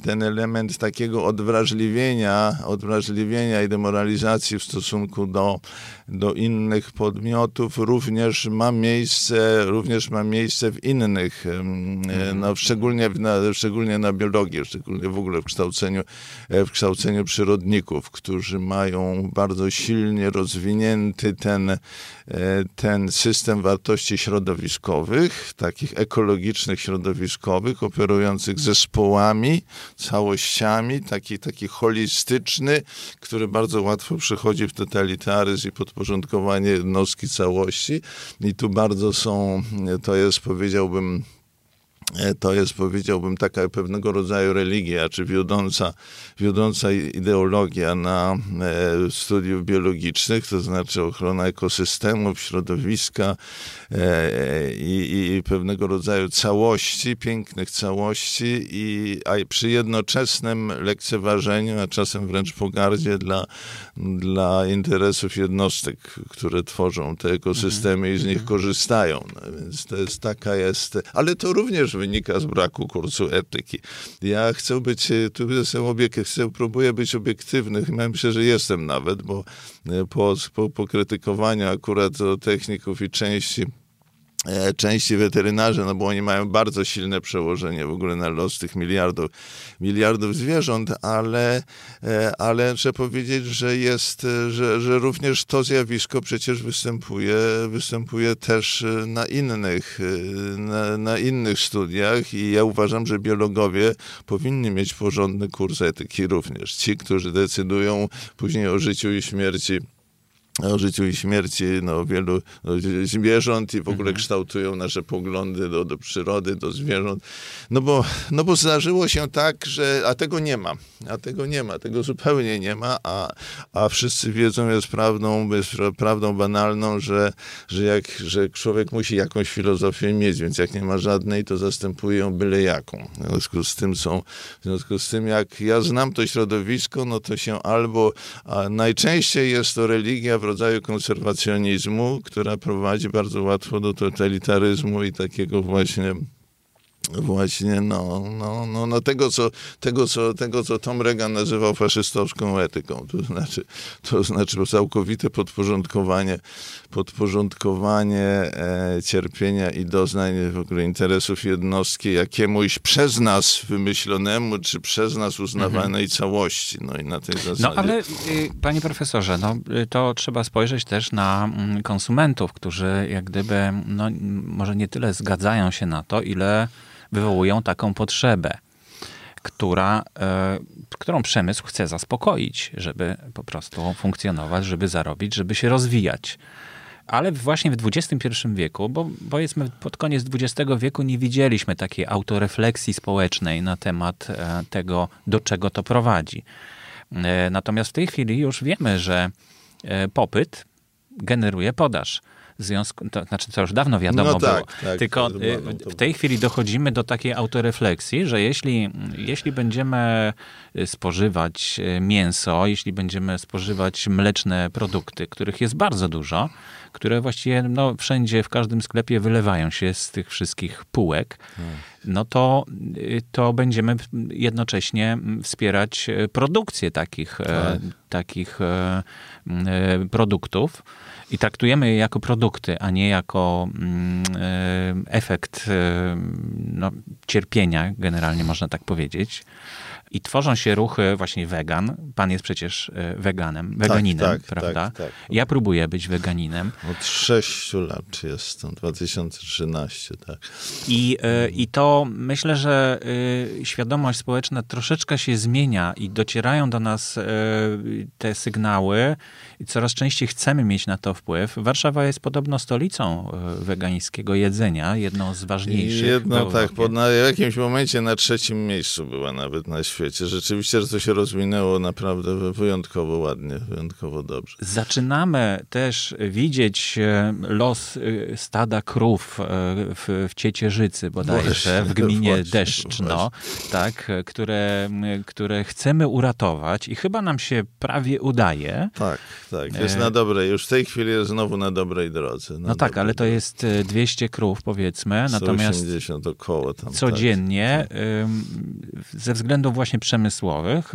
ten element takiego odwrażliwienia, odwrażliwienia i demoralizacji w stosunku do, do innych podmiotów również ma miejsce, również ma miejsce miejsce w innych, mhm. no, szczególnie, na, szczególnie na biologię, szczególnie w ogóle w kształceniu, e, w kształceniu przyrodników, którzy mają bardzo silnie rozwinięty ten, e, ten system wartości środowiskowych, takich ekologicznych, środowiskowych, operujących zespołami, całościami, taki, taki holistyczny, który bardzo łatwo przychodzi w totalitaryzm i podporządkowanie jednostki całości. I tu bardzo są, to jest, powiedziałbym, to jest, powiedziałbym, taka pewnego rodzaju religia, czy wiodąca, wiodąca ideologia na e, studiów biologicznych, to znaczy ochrona ekosystemów, środowiska e, i, i pewnego rodzaju całości, pięknych całości, i, a przy jednoczesnym lekceważeniu, a czasem wręcz pogardzie dla, dla interesów jednostek, które tworzą te ekosystemy i z nich mhm. korzystają. No, więc to jest taka jest, ale to również wynika z braku kursu etyki. Ja chcę być, tu jestem obiek, chcę, próbuję być obiektywny, myślę, że jestem nawet, bo po, po, po krytykowaniu akurat techników i części E, części weterynarze, no bo oni mają bardzo silne przełożenie w ogóle na los tych miliardów, miliardów zwierząt, ale, e, ale trzeba powiedzieć, że jest, e, że, że również to zjawisko przecież występuje, występuje też na innych, na, na innych studiach i ja uważam, że biologowie powinni mieć porządny kurs etyki również. Ci, którzy decydują później o życiu i śmierci o życiu i śmierci no, wielu no, zwierząt i w ogóle mhm. kształtują nasze poglądy do, do przyrody, do zwierząt. No bo, no bo zdarzyło się tak, że a tego nie ma, a tego nie ma, tego zupełnie nie ma, a, a wszyscy wiedzą, jest prawdą, jest prawdą banalną, że, że, jak, że człowiek musi jakąś filozofię mieć, więc jak nie ma żadnej, to zastępuje ją byle jaką. W związku z tym są, w związku z tym jak ja znam to środowisko, no to się albo, a najczęściej jest to religia rodzaju konserwacjonizmu, która prowadzi bardzo łatwo do totalitaryzmu i takiego właśnie właśnie no, no, no, no tego, co, tego, co, tego, co Tom Reagan nazywał faszystowską etyką. To znaczy, to znaczy całkowite podporządkowanie, podporządkowanie e, cierpienia i doznań w ogóle interesów jednostki jakiemuś przez nas wymyślonemu, czy przez nas uznawanej mhm. całości. No i na tej zasadzie... No ale y, panie profesorze, no, y, to trzeba spojrzeć też na mm, konsumentów, którzy jak gdyby, no, może nie tyle zgadzają się na to, ile wywołują taką potrzebę, która, e, którą przemysł chce zaspokoić, żeby po prostu funkcjonować, żeby zarobić, żeby się rozwijać. Ale właśnie w XXI wieku, bo powiedzmy pod koniec XX wieku nie widzieliśmy takiej autorefleksji społecznej na temat e, tego, do czego to prowadzi. E, natomiast w tej chwili już wiemy, że popyt generuje podaż w związku, to znaczy to już dawno wiadomo no tak, było, tak, tylko y, w tej chwili dochodzimy do takiej autorefleksji, że jeśli, jeśli będziemy y, spożywać y, mięso, jeśli będziemy spożywać mleczne produkty, których jest bardzo dużo, które właściwie no, wszędzie, w każdym sklepie wylewają się z tych wszystkich półek, hmm. no to, to będziemy jednocześnie wspierać produkcję takich, e, tak. takich e, produktów i traktujemy je jako produkty, a nie jako mm, e, efekt e, no, cierpienia, generalnie można tak powiedzieć. I tworzą się ruchy właśnie wegan. Pan jest przecież e, weganem, tak, weganinem, tak, tak, prawda? Tak. Ja próbuję być weganinem. Od sześciu lat jestem, 2013, tak. I, e, I to myślę, że e, świadomość społeczna troszeczkę się zmienia i docierają do nas te sygnały i coraz częściej chcemy mieć na to wpływ. Warszawa jest podobno stolicą wegańskiego jedzenia, jedną z ważniejszych. Jedno tak, po, na jakimś momencie na trzecim miejscu była nawet na świecie świecie. Rzeczywiście, że to się rozwinęło naprawdę wyjątkowo ładnie, wyjątkowo dobrze. Zaczynamy też widzieć e, los e, stada krów e, w, w Ciecierzycy bodajże, w gminie właśnie, Deszczno, właśnie. tak, które, które chcemy uratować i chyba nam się prawie udaje. Tak, tak, jest na dobrej, już w tej chwili jest znowu na dobrej drodze. Na no tak, ale to jest 200 krów powiedzmy, natomiast około tam, codziennie tak. Ze względu właśnie przemysłowych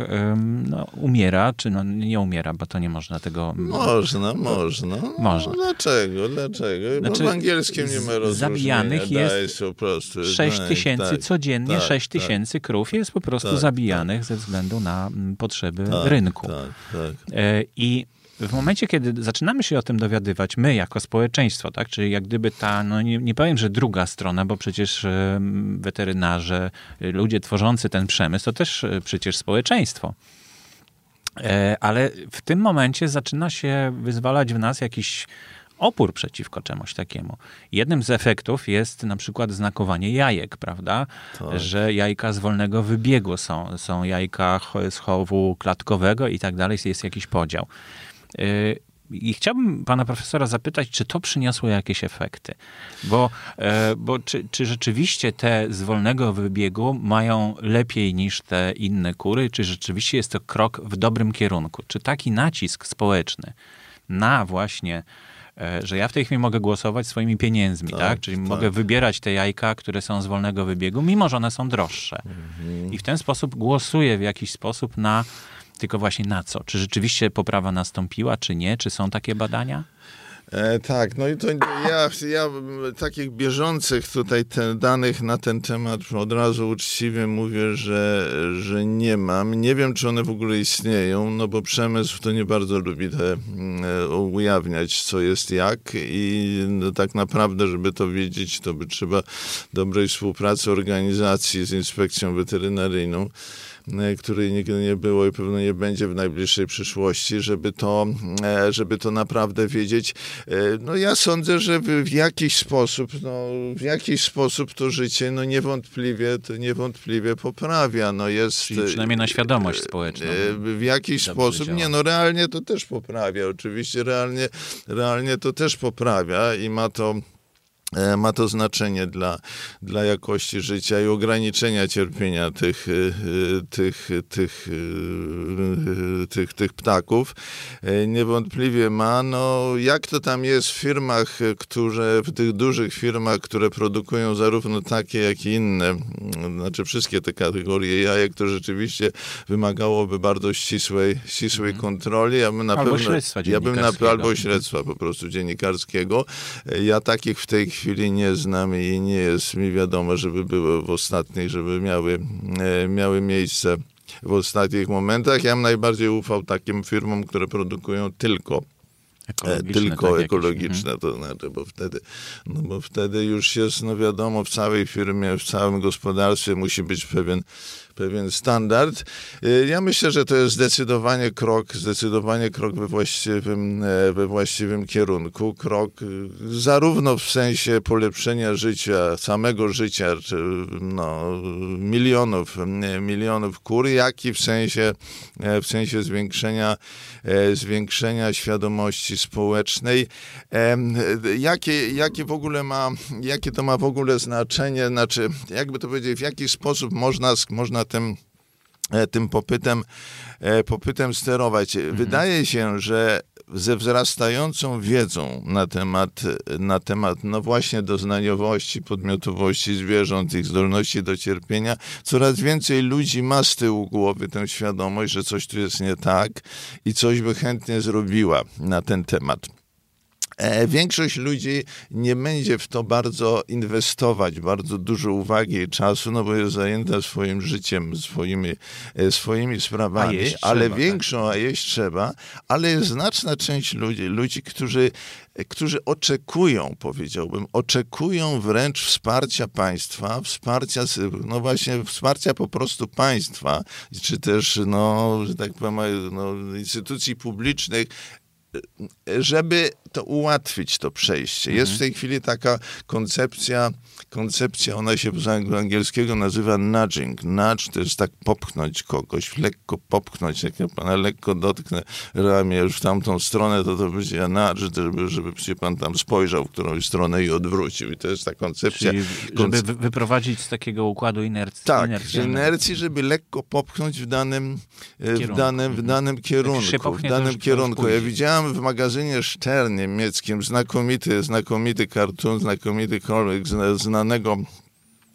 no, umiera, czy no, nie umiera, bo to nie można tego... Można, można. Można. Dlaczego? Dlaczego? Znaczy, bo w angielskim nie ma rozróżnienia. Zabijanych jest po prostu, 6 tysięcy tak, codziennie, tak, 6 tak. tysięcy tak, krów jest po prostu tak, zabijanych tak. ze względu na potrzeby rynku. E, I w momencie, kiedy zaczynamy się o tym dowiadywać, my jako społeczeństwo, tak, czyli jak gdyby ta, no nie, nie powiem, że druga strona, bo przecież weterynarze, ludzie tworzący ten przemysł, to też e, przecież społeczeństwo. E, ale w tym momencie zaczyna się wyzwalać w nas jakiś opór przeciwko czemuś takiemu. Jednym z efektów jest na przykład znakowanie jajek, prawda? Tak. Że jajka z wolnego wybiegu są, są jajka z chowu klatkowego i tak dalej, jest jakiś podział. Y, I chciałbym pana profesora zapytać, czy to przyniosło jakieś efekty? Bo, e, bo czy, czy rzeczywiście te z wolnego wybiegu mają lepiej niż te inne kury? Czy rzeczywiście jest to krok w dobrym kierunku? Czy taki nacisk społeczny na właśnie e, że ja w tej chwili mogę głosować swoimi pieniędzmi, tak? tak? Czyli tak. mogę wybierać te jajka, które są z wolnego wybiegu, mimo że one są droższe. Mhm. I w ten sposób głosuję w jakiś sposób na tylko właśnie na co? Czy rzeczywiście poprawa nastąpiła, czy nie? Czy są takie badania? E, tak, no i to ja, ja takich bieżących tutaj ten, danych na ten temat od razu uczciwie mówię, że, że nie mam. Nie wiem, czy one w ogóle istnieją, no bo przemysł to nie bardzo lubi te, e, ujawniać, co jest jak i no, tak naprawdę, żeby to wiedzieć, to by trzeba dobrej współpracy organizacji z inspekcją weterynaryjną. E, której nigdy nie było i pewno nie będzie w najbliższej przyszłości, żeby to, e, żeby to naprawdę wiedzieć. E, no ja sądzę, że w, jakiś sposób, no, w jakiś sposób to życie no niewątpliwie, to niewątpliwie poprawia. No jest, Czyli przynajmniej na świadomość społeczną. W jakiś sposób, działa. nie no realnie to też poprawia. Oczywiście realnie, realnie to też poprawia i ma to ma to znaczenie dla, dla jakości życia i ograniczenia cierpienia tych, e, tych, tych, e, tych, tych ptaków. Niewątpliwie ma. No, jak to tam jest w firmach, które, w tych dużych firmach, które produkują zarówno takie, jak i inne, znaczy wszystkie te kategorie jajek, to rzeczywiście wymagałoby bardzo ścisłej, ścisłej mm. kontroli. Ja bym na albo pewno, śledztwa ja bym na, albo śledztwa po prostu dziennikarskiego. Ja takich w tej chwili nie znam i nie jest mi wiadomo, żeby były w ostatnich, żeby miały, e, miały miejsce w ostatnich momentach. Ja bym najbardziej ufał takim firmom, które produkują tylko Ekologiczne, tylko tak, ekologiczne, jakieś. Mhm. to znaczy, bo wtedy, no bo wtedy już jest, no wiadomo, w całej firmie, w całym gospodarstwie musi być pewien pewien standard. Y, ja myślę, że to jest zdecydowanie krok, zdecydowanie krok we właściwym, e, we właściwym kierunku. Krok y, zarówno w sensie polepszenia życia, samego życia, no, milionów, milionów kur, jak i w sensie, e, w sensie zwiększenia, e, zwiększenia świadomości społecznej. Jakie, jakie w ogóle ma, jakie to ma w ogóle znaczenie, znaczy, jakby to powiedzieć, w jaki sposób można, można tym, e, tym popytem, e, popytem sterować. Mhm. Wydaje się, że ze wzrastającą wiedzą na temat, na temat no właśnie doznaniowości, podmiotowości zwierząt, ich zdolności do cierpienia, coraz więcej ludzi ma z tyłu głowy tę świadomość, że coś tu jest nie tak i coś by chętnie zrobiła na ten temat. E, większość ludzi nie będzie w to bardzo inwestować, bardzo dużo uwagi i czasu, no bo jest zajęta swoim życiem, swoimi, e, swoimi sprawami, ale trzeba, tak. większą, tak. a jeść trzeba, ale jest znaczna część ludzi, ludzi, którzy którzy oczekują, powiedziałbym, oczekują wręcz wsparcia państwa, wsparcia, no właśnie, wsparcia po prostu państwa, czy też, no, że tak powiem, no, instytucji publicznych, żeby to ułatwić to przejście. Jest w tej chwili taka koncepcja, koncepcja, ona się z angielskiego nazywa nudging. Nudge to jest tak popchnąć kogoś, lekko popchnąć, jak ja pana lekko dotknę ramię już w tamtą stronę, to to będzie ja nudge, żeby, żeby się pan tam spojrzał w którąś stronę i odwrócił. I to jest ta koncepcja. Czyli, żeby wyprowadzić z takiego układu inercji. Tak, inercji, żeby lekko popchnąć w danym, kierunku. w danym, w danym kierunku. W danym kierunku. Ja widziałem w magazynie Stern niemieckim znakomity, znakomity kartun, znakomity komiks znanego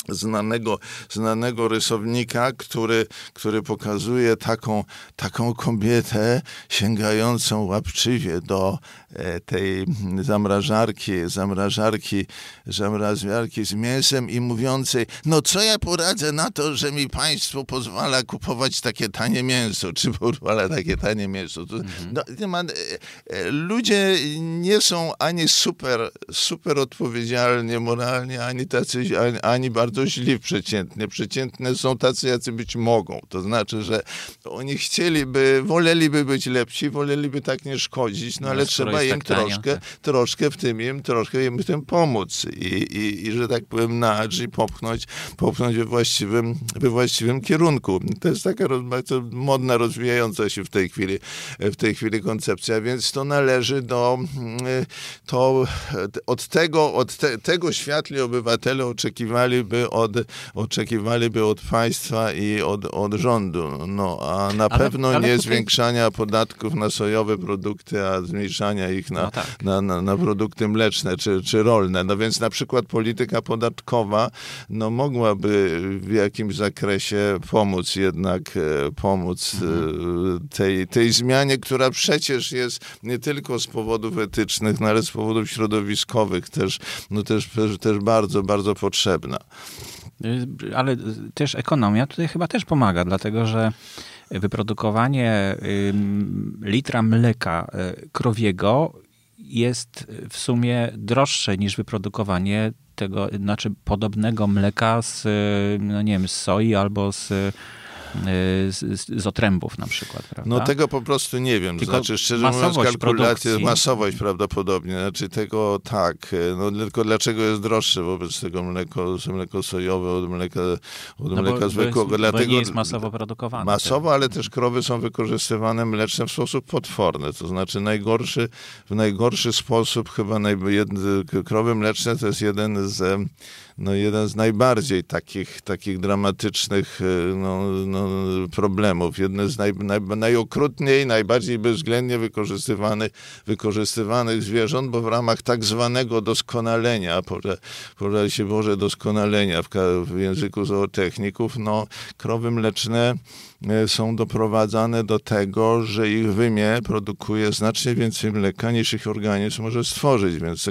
znanego, znanego rysownika, który, który pokazuje taką, taką kobietę sięgającą łapczywie do e, tej zamrażarki, zamrażarki, zamrażarki z mięsem i mówiącej, no co ja poradzę na to, że mi państwo pozwala kupować takie tanie mięso, czy pozwala takie tanie mięso. Mhm. no, e, e, ludzie nie są ani super, super odpowiedzialni moralnie, ani tacy, ani, ani bardzo bardzo źli przeciętnie. Przeciętne są tacy, jacy być mogą. To znaczy, że oni chcieliby, woleliby być lepsi, woleliby tak nie szkodzić, no, no ale trzeba im tak troszkę, tak. troszkę w tym im, troszkę im w tym pomóc i, i, i że tak powiem nać i popchnąć, popchnąć we właściwym, we właściwym kierunku. To jest taka bardzo modna, rozwijająca się w tej chwili, w tej chwili koncepcja, więc to należy do, to od tego, od te, tego światli obywatele oczekiwaliby od, oczekiwaliby od państwa i od, od rządu. No, a na ale, pewno ale nie tutaj... zwiększania podatków na sojowe produkty, a zmniejszania ich na, no tak. na, na, na, produkty mleczne czy, czy rolne. No więc na przykład polityka podatkowa no, mogłaby w jakimś zakresie pomóc jednak, e, pomóc e, mhm. tej, tej zmianie, która przecież jest nie tylko z powodów etycznych, no, ale z powodów środowiskowych też, no, też, też bardzo, bardzo potrzebna. Y, ale też ekonomia tutaj chyba też pomaga, dlatego że wyprodukowanie litra mleka y, krowiego jest w sumie droższe niż wyprodukowanie tego, znaczy podobnego mleka z, no nie wiem, z soi albo z z, z otrębów na przykład, prawda? No tego po prostu nie wiem. Tylko znaczy, szczerze mówiąc, kalkulacje, produkcji. masowość prawdopodobnie. Znaczy tego tak. No tylko dlaczego jest droższe wobec tego mleko, mleko sojowe od mleka, od no mleka bo, zwykłego. Bo jest, dlatego, nie jest masowo produkowane. Masowo, ale też krowy są wykorzystywane mleczne w sposób potworny. To znaczy najgorszy, w najgorszy sposób chyba naj, jed, krowy mleczne to jest jeden z no, jeden z najbardziej takich, takich dramatycznych e, no, no, problemów. Jeden z naj, naj, najokrutniej, najbardziej bezwzględnie wykorzystywanych, zwierząt, bo w ramach tak zwanego doskonalenia, pożal się Boże doskonalenia w, w języku zootechników, no, krowy mleczne są doprowadzane do tego, że ich wymie produkuje znacznie więcej mleka niż ich organizm może stworzyć, więc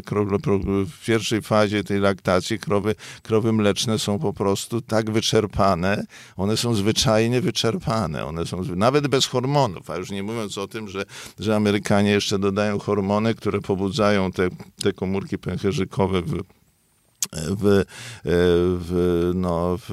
w pierwszej fazie tej laktacji krowy, krowy mleczne są po prostu tak wyczerpane, one są zwyczajnie wyczerpane, one są nawet bez hormonów, a już nie mówiąc o tym, że, że Amerykanie jeszcze dodają hormony, które pobudzają te, te komórki pęcherzykowe w w, e, w, no, w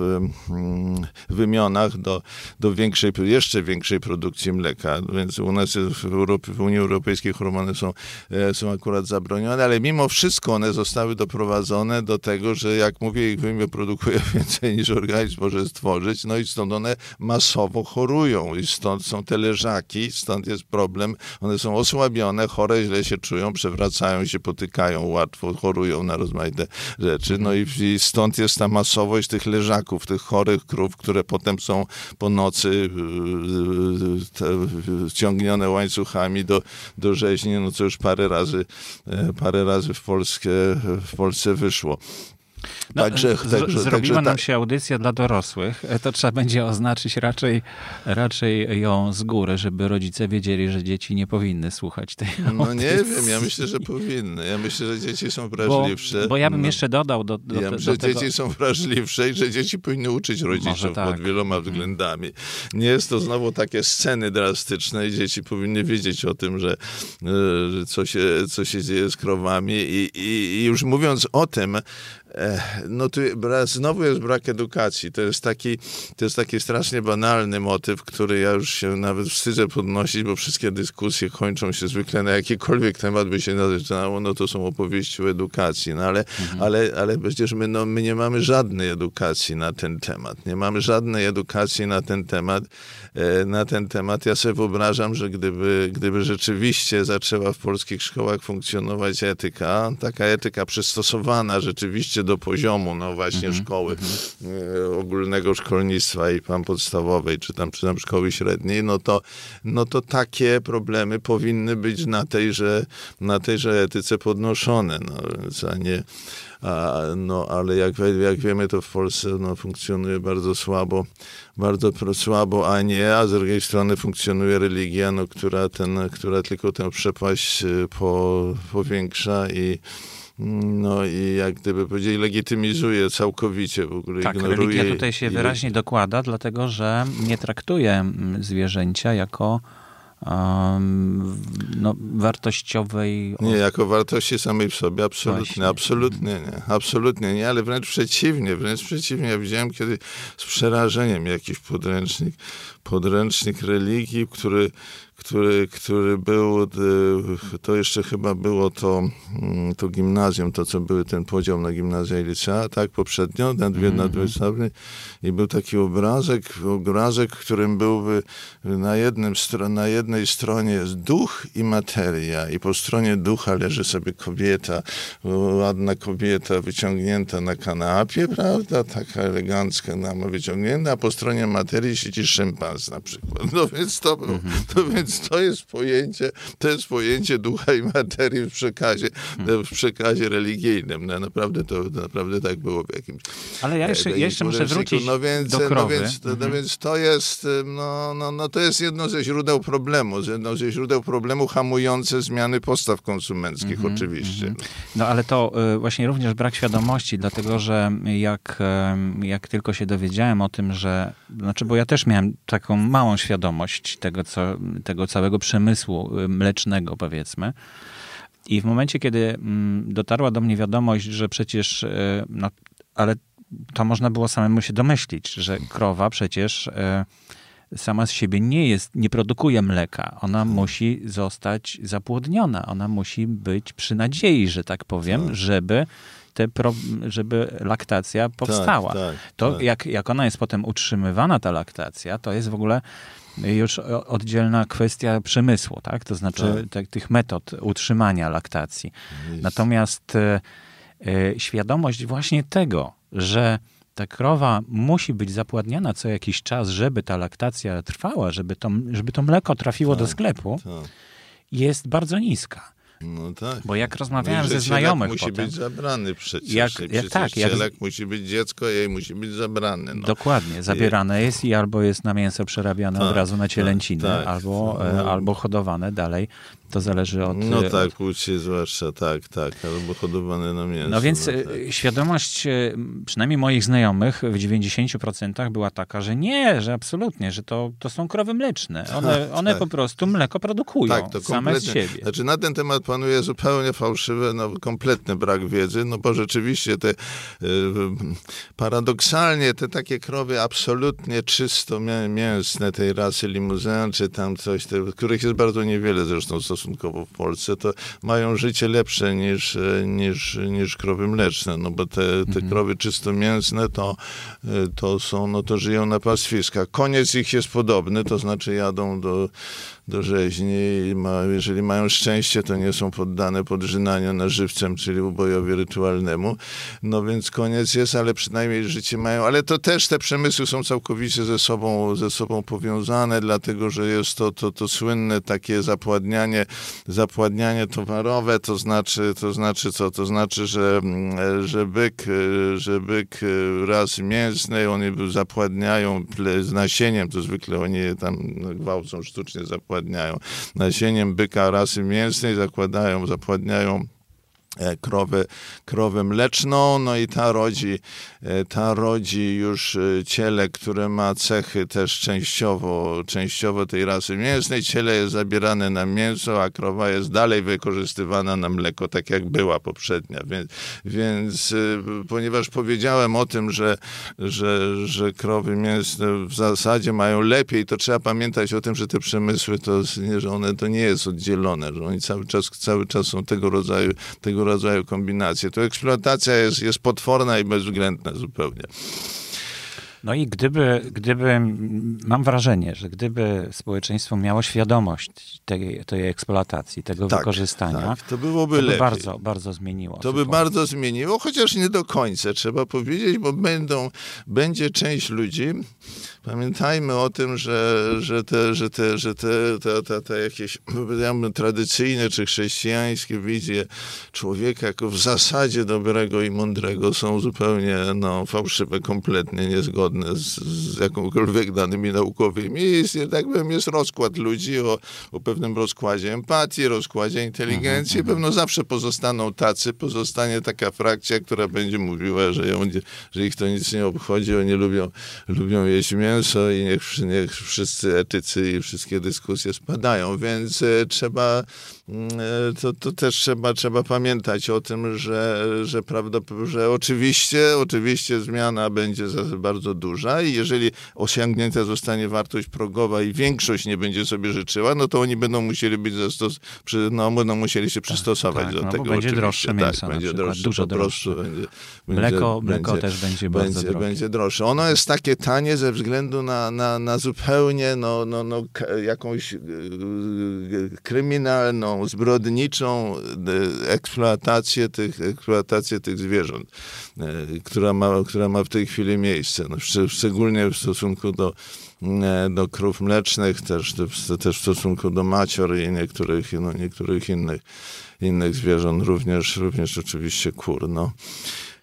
mm, wymionach do, do większej, jeszcze większej produkcji mleka. Więc u nas w, Europie, w Unii Europejskiej hormony są, e, są akurat zabronione, ale mimo wszystko one zostały doprowadzone do tego, że jak mówię, ich wymio produkuje więcej niż organizm może stworzyć, no i stąd one masowo chorują i stąd są te leżaki, stąd jest problem. One są osłabione, chore, źle się czują, przewracają się, potykają łatwo, chorują na rozmaite rzeczy rzeczy. No i, i stąd jest ta masowość tych leżaków, tych chorych krów, które potem są po nocy y, y, y, ciągnione łańcuchami do, do rzeźni, no co już parę razy, e, parę razy w, Polskę, w Polsce wyszło. No, także, także, zrobiła także, nam tak. się audycja dla dorosłych. E, to trzeba będzie oznaczyć raczej, raczej ją z góry, żeby rodzice wiedzieli, że dzieci nie powinny słuchać tej No audycji. nie wiem, ja myślę, że powinny. Ja myślę, że dzieci są wrażliwsze. Bo, bo ja bym no. jeszcze dodał do, do, ja do, że tego... dzieci są wrażliwsze i że dzieci powinny uczyć rodziców tak. pod wieloma względami. Nie jest to znowu takie sceny drastyczne i dzieci powinny wiedzieć o tym, że, e, że co, się, co się dzieje z krowami i, i, i już mówiąc o tym, no tu znowu jest brak edukacji. To jest, taki, to jest taki strasznie banalny motyw, który ja już się nawet wstydzę podnosić, bo wszystkie dyskusje kończą się zwykle na jakikolwiek temat by się zaczynało, no to są opowieści o edukacji. No ale, mhm. ale, ale przecież my, no, my nie mamy żadnej edukacji na ten temat. Nie mamy żadnej edukacji na ten temat. E, na ten temat. Ja sobie wyobrażam, że gdyby, gdyby rzeczywiście zaczęła w polskich szkołach funkcjonować etyka, taka etyka przystosowana rzeczywiście do poziomu, no właśnie mm -hmm. szkoły mm-hmm. ogólnego szkolnictwa i pan podstawowej, czy tam, czy tam szkoły średniej, no to, no to takie problemy powinny być na tejże, na tejże etyce podnoszone, no, a nie, a, no ale jak, jak wiemy, to w Polsce no, funkcjonuje bardzo słabo, bardzo słabo, a nie, a z drugiej strony funkcjonuje religia, no, która, ten, która tylko tę przepaść y, po, powiększa i no i jak gdyby powiedzieli, legitymizuje całkowicie w ogóle. Tak, ignoruje religia tutaj się wyraźnie dokłada, dlatego że nie traktuje mm, zwierzęcia jako um, no, wartościowej... Nie, jako wartości samej w sobie, absolutnie, Właśnie. absolutnie nie, absolutnie nie, ale wręcz przeciwnie, wręcz przeciwnie. Ja widziałem kiedy z przerażeniem jakiś podręcznik, podręcznik religii, który który, który był, y, to jeszcze chyba było to, mm, to gimnazjum, to co były ten podział na gimnazja i licea, tak, poprzednio, na dwie, mm -hmm. na dwie stopnie. I był taki obrazek, obrazek, w którym byłby na, jednym, na jednej stronie jest duch i materia i po stronie ducha leży sobie kobieta, ładna kobieta wyciągnięta na kanapie, prawda, taka elegancka nama wyciągnięta, a po stronie materii siedzi szympans na przykład. No więc to, mm -hmm. to więc to jest pojęcie, to jest pojęcie ducha i materii w przekazie, w przekazie religijnym. No, naprawdę to naprawdę tak było w jakimś. Ale ja jeszcze, jeszcze muszę wrócić no więc, do krowy. No więc, mhm. no więc to jest, no, no, no to jest jedno ze źródeł problemu, jedno ze źródeł problemu hamujące zmiany postaw konsumenckich mhm, oczywiście. Mhm. No ale to y, właśnie również brak świadomości, dlatego że jak, jak tylko się dowiedziałem o tym, że, znaczy bo ja też miałem taką małą świadomość tego, co, tego tego całego przemysłu y, mlecznego, powiedzmy. I w momencie, kiedy mm, dotarła do mnie wiadomość, że przecież, y, no, ale to można było samemu się domyślić, że krowa przecież e, sama z siebie nie jest, nie produkuje mleka. Ona hmm. musi zostać zapłodniona. Ona musi być przy nadziei, że tak powiem, tak. żeby te pro, żeby laktacja tak, powstała. Tak, tak, to Jak, jak ona jest potem utrzymywana, ta laktacja, to jest w ogóle już oddzielna kwestia przemysłu, tak? To znaczy tak. tych metod utrzymania laktacji. Jest. Natomiast e, e, świadomość właśnie tego, że ta krowa musi być zapładniana co jakiś czas, żeby ta laktacja trwała, żeby to, żeby to mleko trafiło tak, do sklepu, tak. jest bardzo niska. No tak. Bo jak rozmawiałem no ze znajomych musi potem, być zabrany przecież. Jak, przecież tak, jak, musi być dziecko, jej musi być zabrany. No. Dokładnie, zabierane jest i albo jest na mięso przerabiane tak, od razu na cielęciny, tak, tak. albo, no. albo hodowane dalej to zależy od... No tak, płcie zwłaszcza, tak, tak, albo hodowane na mięso. No więc no tak. E, świadomość e, przynajmniej moich znajomych w 90% była taka, że nie, że absolutnie, że to, to są krowy mleczne. One, tak, one tak. po prostu mleko produkują tak, to same z siebie. Znaczy na ten temat panuje zupełnie fałszywy, no kompletny brak wiedzy, no bo rzeczywiście te y, paradoksalnie te takie krowy absolutnie czysto mięsne tej rasy limuzyn, czy tam coś, te, których jest bardzo niewiele zresztą stosunkowo w Polsce, to mają życie lepsze niż, niż, niż krowy mleczne, no bo te, te mhm. krowy czysto mięsne to, to są, no to żyją na pastwiskach. Koniec ich jest podobny, to znaczy jadą do, do rzeźni i ma, jeżeli mają szczęście, to nie są poddane podrzynaniu na żywcem, czyli ubojowi rytualnemu. No więc koniec jest, ale przynajmniej życie mają. Ale to też te przemysły są całkowicie ze sobą, ze sobą powiązane, dlatego że jest to, to, to słynne takie zapładnianie, zapładnianie towarowe, to znaczy, to znaczy co? To znaczy, że, że byk, że byk raz mięsny, oni zapładniają z nasieniem, to zwykle oni tam gwałcą sztucznie zapładniają zapładniają. Nasieniem byka rasy mięsnej zakładają, zapładniają E, krowę, krowę mleczną, no i ta rodzi, e, ta rodzi już e, ciele, które ma cechy też częściowo, częściowo tej rasy mięsnej. Ciele jest zabierane na mięso, a krowa jest dalej wykorzystywana na mleko, tak jak była poprzednia. Więc, więc ponieważ powiedziałem o tym, że, że, że krowy mięsne w zasadzie mają lepiej, to trzeba pamiętać o tym, że te przemysły, to, że one to nie jest oddzielone, że oni cały czas, cały czas są tego rodzaju, tego rodzaju kombinacje. To eksploatacja jest, jest potworna i bezwzględna zupełnie. No i gdyby, gdyby, mam wrażenie, że gdyby społeczeństwo miało świadomość tej, tej eksploatacji, tego tak, wykorzystania, tak, to byłoby to by lepiej. bardzo, bardzo zmieniło. To by bardzo zmieniło, chociaż nie do końca, trzeba powiedzieć, bo będą, będzie część ludzi, pamiętajmy o tym, że, że te, że te, że te, te, te, te jakieś tradycyjne czy chrześcijańskie wizje człowieka jako w zasadzie dobrego i mądrego są zupełnie no, fałszywe, kompletnie niezgodne zgodne z, z jakąkolwiek danymi naukowymi. Jest, tak powiem, jest rozkład ludzi o, o pewnym rozkładzie empatii, rozkładzie inteligencji. Mhm, Pewno zawsze pozostaną tacy, pozostanie taka frakcja, która będzie mówiła, że, ją, że ich to nic nie obchodzi, oni lubią, lubią jeść mięso i niech, niech wszyscy etycy i wszystkie dyskusje spadają. Więc e, trzeba to, to też trzeba, trzeba pamiętać o tym, że, że, prawdopodobnie, że oczywiście, oczywiście zmiana będzie bardzo duża i jeżeli osiągnięta zostanie wartość progowa i większość nie będzie sobie życzyła, no to oni będą musieli być zastos, no, będą musieli się tak, przystosować tak, do no, tego. Będzie droższe tak, mięso będzie droższe, dużo droższe. Będzie, mleko, będzie, mleko też będzie bardzo będzie, drogie. Będzie droższe. Ono jest takie tanie ze względu na, na, na zupełnie no, no, no, jakąś y, zbrodniczą e, eksploatację tych, eksploatację tych zwierząt, e, która ma, która ma w tej chwili miejsce. No, szczególnie w stosunku do, e, do krów mlecznych, też, też w stosunku do macior i niektórych, no, niektórych innych, innych zwierząt, również, również oczywiście kur. No.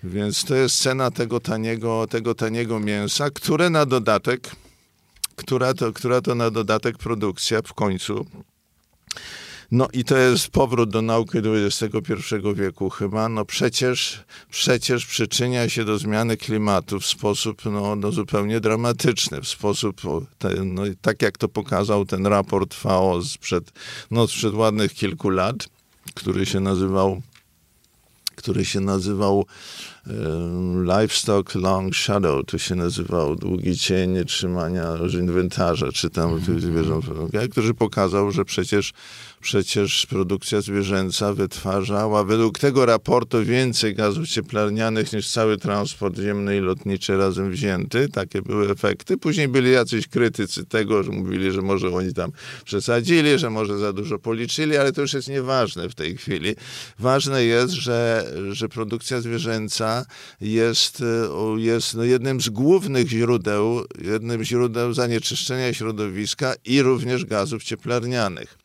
Więc to jest cena tego taniego, tego taniego mięsa, które na dodatek, która to, która to na dodatek produkcja w końcu no i to jest powrót do nauki XXI wieku chyba. No przecież, przecież przyczynia się do zmiany klimatu w sposób no, no zupełnie dramatyczny, w sposób, no, tak jak to pokazał ten raport FAO sprzed, no, sprzed ładnych kilku lat, który się nazywał który się nazywał Livestock Long Shadow, to się nazywał Długi Cień Trzymania Inwentarza, czy tam mm -hmm. zwierząt, który pokazał, że przecież przecież produkcja zwierzęca wytwarzała według tego raportu więcej gazów cieplarnianych niż cały transport ziemny i lotniczy razem wzięty. Takie były efekty. Później byli jacyś krytycy tego, że mówili, że może oni tam przesadzili, że może za dużo policzyli, ale to już jest nieważne w tej chwili. Ważne jest, że, że produkcja zwierzęca jest, jest no jednym z głównych źródeł, jednym źródeł zanieczyszczenia środowiska i również gazów cieplarnianych.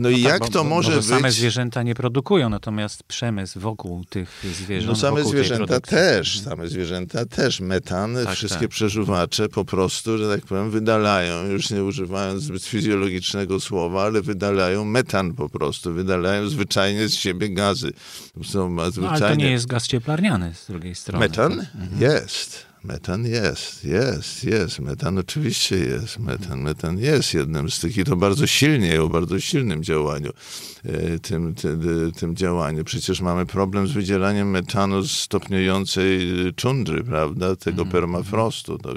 No, no i tak, jak bo, to może być... Same zwierzęta nie produkują, natomiast przemysł wokół tych zwierząt... No same zwierzęta też, mhm. same zwierzęta też. Metan, tak, wszystkie tak. przeżuwacze po prostu, że tak powiem, wydalają, już nie używając zbyt fizjologicznego słowa, ale wydalają metan po prostu, wydalają zwyczajnie z siebie gazy. Są zwyczajnie... No, ale to nie jest gaz cieplarniany z drugiej strony. Metan? Mhm. Jest. Metan jest, jest, jest. Metan oczywiście jest. Metan, metan jest jednym z tych i to bardzo silnie, o bardzo silnym działaniu. E, tym, tym, tym działaniu. Przecież mamy problem z wydzielaniem metanu z stopniującej czundry, prawda, tego mm. permafrostu. To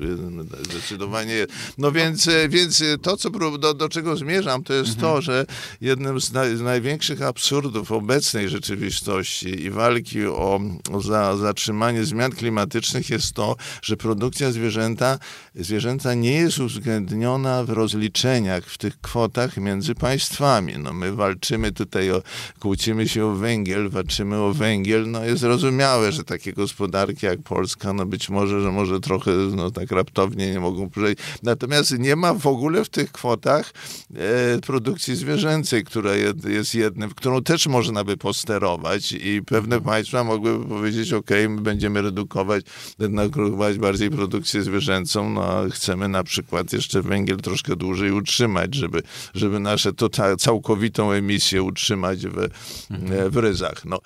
zdecydowanie. No więc, e, więc to, co, do, do czego zmierzam, to jest mm -hmm. to, mhm. że jednym z, naj, z, największych absurdów obecnej rzeczywistości i walki o, o za, zatrzymanie zmian klimatycznych jest to, że produkcja zwierzęta, zwierzęta nie jest uwzględniona w rozliczeniach, w tych kwotach między państwami. No my walczymy tutaj o, kłócimy się o węgiel, walczymy o węgiel, no jest zrozumiałe, że takie gospodarki jak Polska, no być może, że może trochę no tak raptownie nie mogą przejść. Natomiast nie ma w ogóle w tych kwotach e, produkcji zwierzęcej, która jest jednym, którą też można by posterować i pewne państwa mogłyby powiedzieć, ok, my będziemy redukować, redukować bardziej produkcję zwierzęcą, no a chcemy na przykład jeszcze węgiel troszkę dłużej utrzymać, żeby, żeby nasze to całkowitą emisję utrzymać w, mhm. w ryzach. No,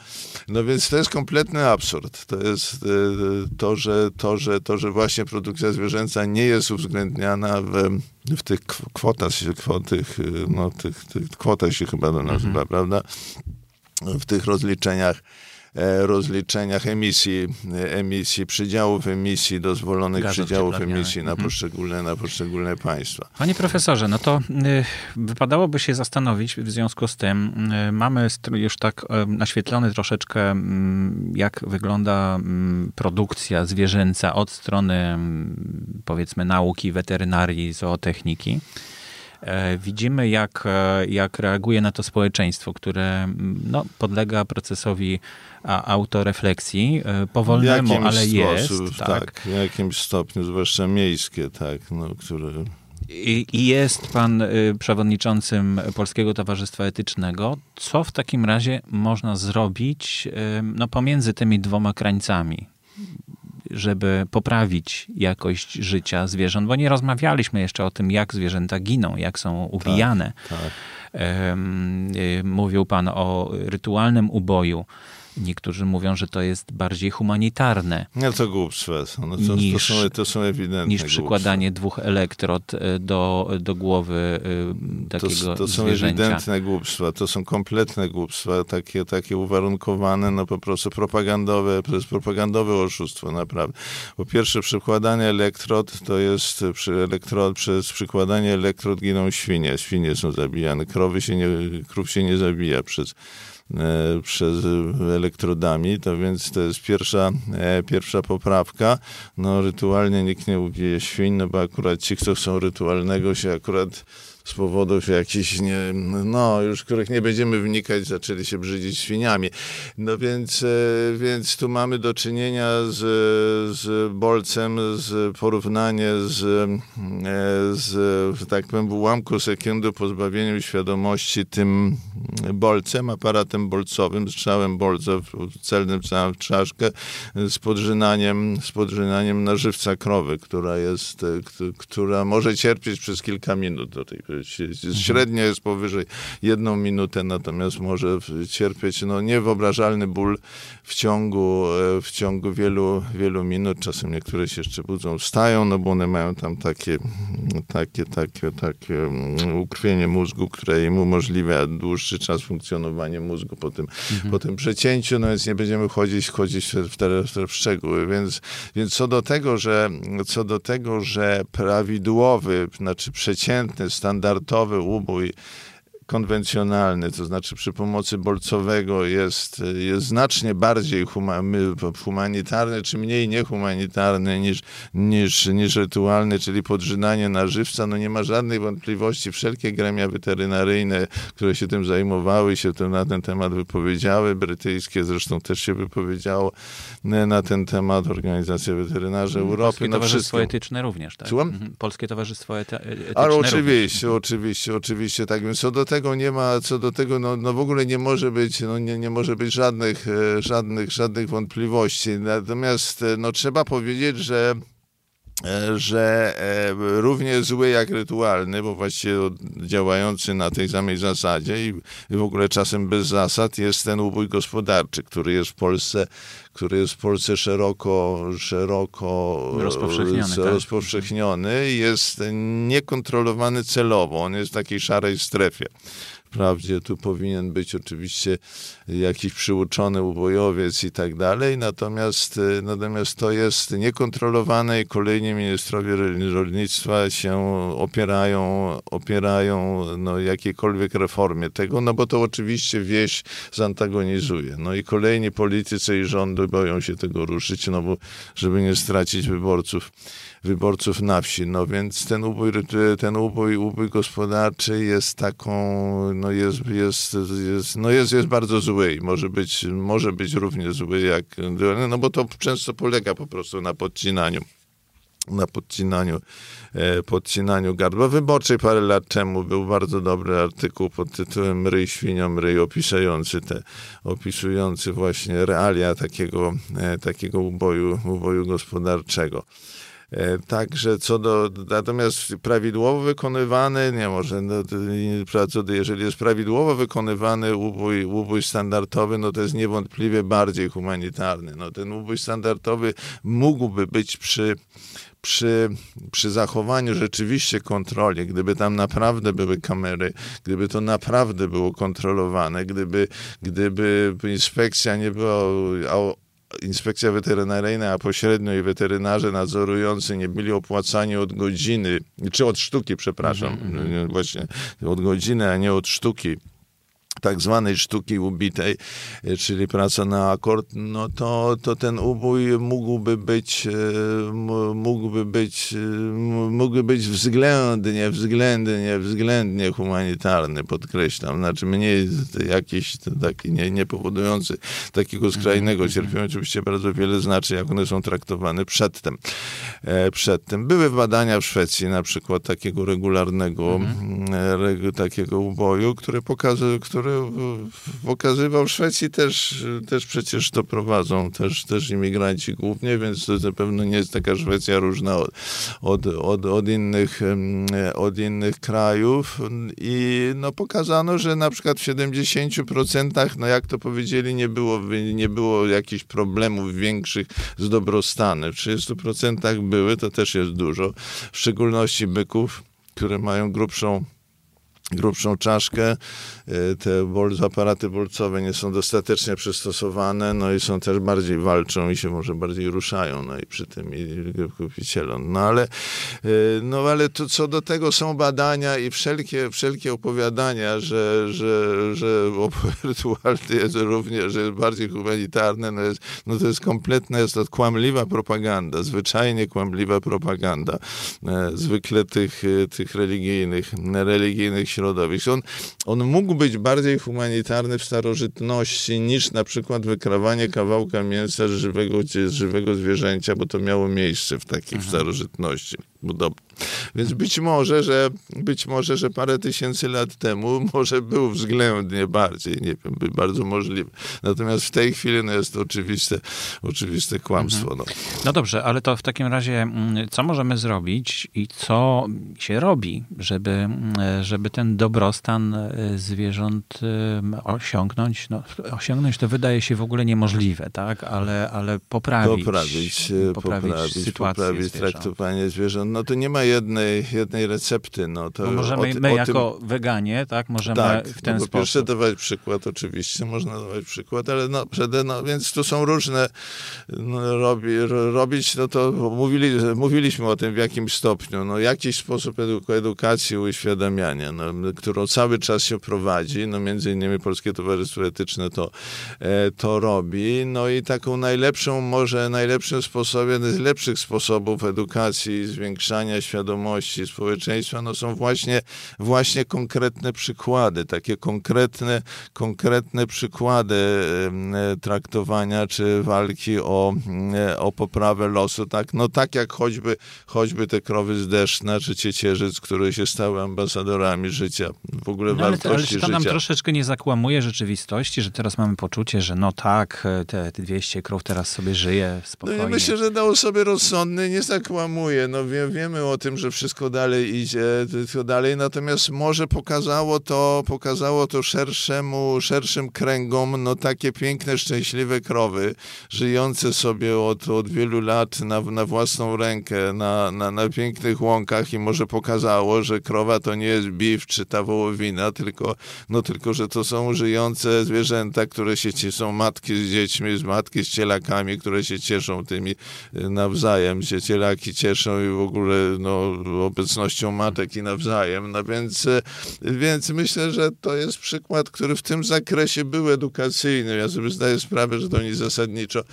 no więc to jest kompletny absurd. To jest e, to, że, to, że, to, że właśnie produkcja zwierzęca nie jest uwzględniana w, w tych kwotach, kwotych, no, tych, tych kwotach się chyba to nazywa, mhm. prawda? W tych rozliczeniach E, rozliczeniach emisji, e, emisji przydziałów emisji, dozwolonych Gazów przydziałów emisji na mhm. poszczególne, na poszczególne państwa. Panie profesorze, no to y, wypadałoby się zastanowić w związku z tym, y, mamy już tak y, naświetlony troszeczkę, mm, jak wygląda mm, produkcja zwierzęca od strony mm, powiedzmy nauki, weterynarii, zootechniki. E, widzimy, jak, e, jak reaguje na to społeczeństwo, które no, podlega procesowi autorefleksji, e, powolnemu, ale sposób, jest. Tak. tak, w jakimś stopniu, zwłaszcza miejskie, tak, no, które... I, I, jest pan przewodniczącym Polskiego Towarzystwa Etycznego. Co w takim razie można zrobić no, pomiędzy tymi dwoma krańcami? Żeby poprawić jakość życia zwierząt, bo nie rozmawialiśmy jeszcze o tym, jak zwierzęta giną, jak są ubijane. Tak, tak. Mówił pan o rytualnym uboju. Niektórzy mówią, że to jest bardziej humanitarne. No to głupstwo. No to, niż, to, są, to są ewidentne Niż przykładanie dwóch elektrod e, do, do głowy e, takiego To, to są zwierzęcia. ewidentne głupstwa. To są kompletne głupstwa, takie, takie uwarunkowane, no po prostu propagandowe, to jest propagandowe oszustwo, naprawdę. Po pierwsze, przykładanie elektrod to jest przy elektrod, przez przykładanie elektrod giną świnie. Świnie są zabijane. Krowy się nie, krów się nie zabija przez przez elektrodami, to więc to jest pierwsza, e, pierwsza poprawka. No rytualnie nikt nie ubije świń, no bo akurat ci, kto chcą rytualnego się akurat z powodów jakichś, nie, no już których nie będziemy wnikać, zaczęli się brzydzić świniami. No więc, e, więc tu mamy do czynienia z, z bolcem, z porównanie z, e, z, tak powiem, w ułamku sekundy pozbawieniem świadomości tym bolcem, aparatem bolcowym, strzałem bolca, celnym strzałem w czaszkę, z z podrzynaniem na żywca krowy, która jest, która może cierpieć przez kilka minut do tej Średnio jest powyżej jedną minutę, natomiast może cierpieć no, niewyobrażalny ból w ciągu, e, w ciągu wielu, wielu minut. Czasem niektóre się jeszcze budzą, wstają, no bo one mają tam takie, takie, takie, takie mm, ukrwienie mózgu, które im umożliwia dłuższy czas funkcjonowania mózgu po tym, mhm. po tym przecięciu, no więc nie będziemy chodzić, chodzić w, te, w szczegóły. Więc, więc co do tego, że co do tego, że prawidłowy, znaczy przeciętny, standardowy ubój konwencjonalny, to znaczy przy pomocy bolcowego jest, jest znacznie bardziej humanitarny, czy mniej niehumanitarny niż, niż, niż rytualny, czyli podrzynanie na żywca. No nie ma żadnej wątpliwości. Wszelkie gremia weterynaryjne, które się tym zajmowały, się tym na ten temat wypowiedziały, brytyjskie zresztą też się wypowiedziało na ten temat, Organizacja Weterynarza Europy. Polskie no Towarzystwo. Etyczne również, tak? Słucham? Mhm. Polskie Towarzystwo Etyczne Ale oczywiście, również. oczywiście, oczywiście, tak. Więc co do tego tego nie ma, co do tego no, no w ogóle nie może być, no nie, nie może być żadnych, e, żadnych, żadnych wątpliwości. Natomiast e, no, trzeba powiedzieć, że że równie zły jak rytualny, bo właściwie działający na tej samej zasadzie i w ogóle czasem bez zasad jest ten ubój gospodarczy, który jest w Polsce, który jest w Polsce szeroko, szeroko rozpowszechniony, tak? rozpowszechniony jest niekontrolowany celowo. On jest w takiej szarej strefie. Wprawdzie tu powinien być oczywiście jakiś przyuczony ubojowiec i tak dalej, natomiast, natomiast to jest niekontrolowane i kolejni ministrowie rolnictwa się opierają, opierają no, jakiejkolwiek reformie tego, no bo to oczywiście wieś zantagonizuje. No i kolejni politycy i rządy boją się tego ruszyć, no bo żeby nie stracić wyborców wyborców na wsi. No więc ten ubój, ten ubój, ubój gospodarczy jest taką, no jest, jest, jest, no jest, jest bardzo zły i może być, może być równie zły jak, no bo to często polega po prostu na podcinaniu na podcinaniu, e, podcinaniu gardła wyborczej. Parę lat temu był bardzo dobry artykuł pod tytułem Ryj świniom ryj, opisujący te, opisujący właśnie realia takiego, e, takiego uboju, uboju gospodarczego. E, także co do, natomiast prawidłowo wykonywany, nie może, no, jeżeli jest prawidłowo wykonywany ubój, ubój standardowy, no to jest niewątpliwie bardziej humanitarny. No ten ubój standardowy mógłby być przy, przy, przy zachowaniu rzeczywiście kontroli, gdyby tam naprawdę były kamery, gdyby to naprawdę było kontrolowane, gdyby, gdyby inspekcja nie była inspekcja weterynaryjna, a pośrednio i weterynarze nadzorujący nie byli opłacani od godziny, czy od sztuki, przepraszam, mm -hmm. właśnie od godziny, a nie od sztuki tak zwanej sztuki ubitej, e, czyli praca na akord, no to, to ten ubój mógłby być, e, mógłby być, e, mógłby być względnie, względnie, względnie humanitarny, podkreślam, znaczy mniej jakiś taki nie, nie powodujący takiego skrajnego mhm, cierpienia. Oczywiście bardzo wiele znaczy, jak one są traktowane przedtem. Przedtem. Były badania w Szwecji na przykład takiego regularnego, mhm. takiego uboju, które pokazują, które który pokazywał w Szwecji też, też przecież to prowadzą też, też imigranci głównie, więc to na pewno nie jest taka Szwecja różna od, od, od, od, innych, od innych krajów i no pokazano, że na przykład w 70% no jak to powiedzieli, nie było, nie było jakichś problemów większych z dobrostanem. W 30% były, to też jest dużo, w szczególności byków, które mają grubszą grubszą czaszkę. E, te bol, aparaty bolcowe nie są dostatecznie przystosowane, no i są też bardziej walczą i się może bardziej ruszają, no i przy tym i kupicielom. No ale, e, no ale to, co do tego są badania i wszelkie, wszelkie opowiadania, że, że, że rytualny jest również, że jest bardziej humanitarne, no, jest, no to jest kompletna, jest to kłamliwa propaganda, zwyczajnie kłamliwa propaganda. E, zwykle tych, tych religijnych, religijnych środowisk. On, on mógł być bardziej humanitarny w starożytności niż na przykład wykrawanie kawałka mięsa z żywego, z żywego zwierzęcia, bo to miało miejsce w takiej w starożytności. Podobno. Więc być może, że być może, że parę tysięcy lat temu może był względnie bardziej, nie wiem, by bardzo możliwe. Natomiast w tej chwili no jest to oczywiste, oczywiste kłamstwo. No. no dobrze, ale to w takim razie mm, co możemy zrobić i co się robi, żeby, mm, żeby ten dobrostan e, zwierząt osiągnąć? No, osiągnąć to wydaje się w ogóle niemożliwe, tak? Ale, ale poprawić, poprawić, e, poprawić, poprawić sytuację poprawić zwierząt. traktowanie zwierząt. No to nie ma jednej, jednej recepty. No, to no możemy, o, my o jako tym... weganie, tak, możemy tak, w ten no, sposób. Pierwsze dawać przykład, oczywiście, można dawać przykład, ale no, przede, no więc tu są różne, no, robi, robić, no to mówili, mówiliśmy o tym w jakimś stopniu, no jakiś sposób eduk edukacji, uświadamiania, no, którą cały czas się prowadzi, no między innymi Polskie Towarzystwo Etyczne to, e, to robi, no i taką najlepszą, może najlepszym sposobem, z lepszych sposobów edukacji, zwiększania świadomości społeczeństwa, no są właśnie, właśnie konkretne przykłady, takie konkretne, konkretne przykłady traktowania czy walki o, o poprawę losu, tak, no tak jak choćby, choćby te krowy z Deszna czy Ciecierzyc, które się stały ambasadorami życia, w ogóle no, ale, ale czy to nam troszeczkę nie zakłamuje rzeczywistości, że teraz mamy poczucie, że no tak, te, te 200 krów teraz sobie żyje spokojnie. No ja myślę, że na osoby rozsądne nie zakłamuje, no wie, wiemy o tym, że wszystko dalej idzie, to dalej, natomiast może pokazało to, pokazało to szerszemu, szerszym kręgom, no takie piękne, szczęśliwe krowy, żyjące sobie od, od wielu lat na, na własną rękę, na, na, na pięknych łąkach i może pokazało, że krowa to nie jest biw czy ta wołowina, tylko, no tylko, że to są żyjące zwierzęta, które się są matki z dziećmi, z matki z cielakami, które się cieszą tymi nawzajem, się cielaki cieszą i w ogóle no, obecnością matek i nawzajem. No więc, y, więc myślę, że to jest przykład, który w tym zakresie był edukacyjny. Ja sobie zdaję sprawę, że to nic zasadniczo,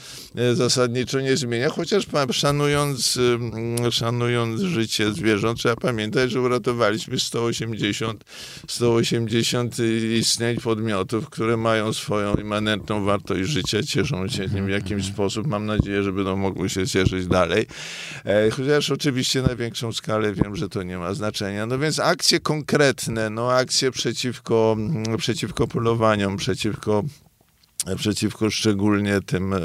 y, zasadniczo nie zmienia, chociaż szanując, szanując życie zwierząt, trzeba pamiętać, że uratowaliśmy 180, 180 istnień podmiotów, które mają swoją immanentną wartość życia, cieszą się nim w jakimś sposób. Mam nadzieję, że będą mogły się cieszyć dalej. E, chociaż oczywiście na większą skalę wiem, że to nie ma znaczenia. No więc akcje konkretne, no akcje przeciwko, przeciwko polowaniom, przeciwko przeciwko szczególnie tym, e,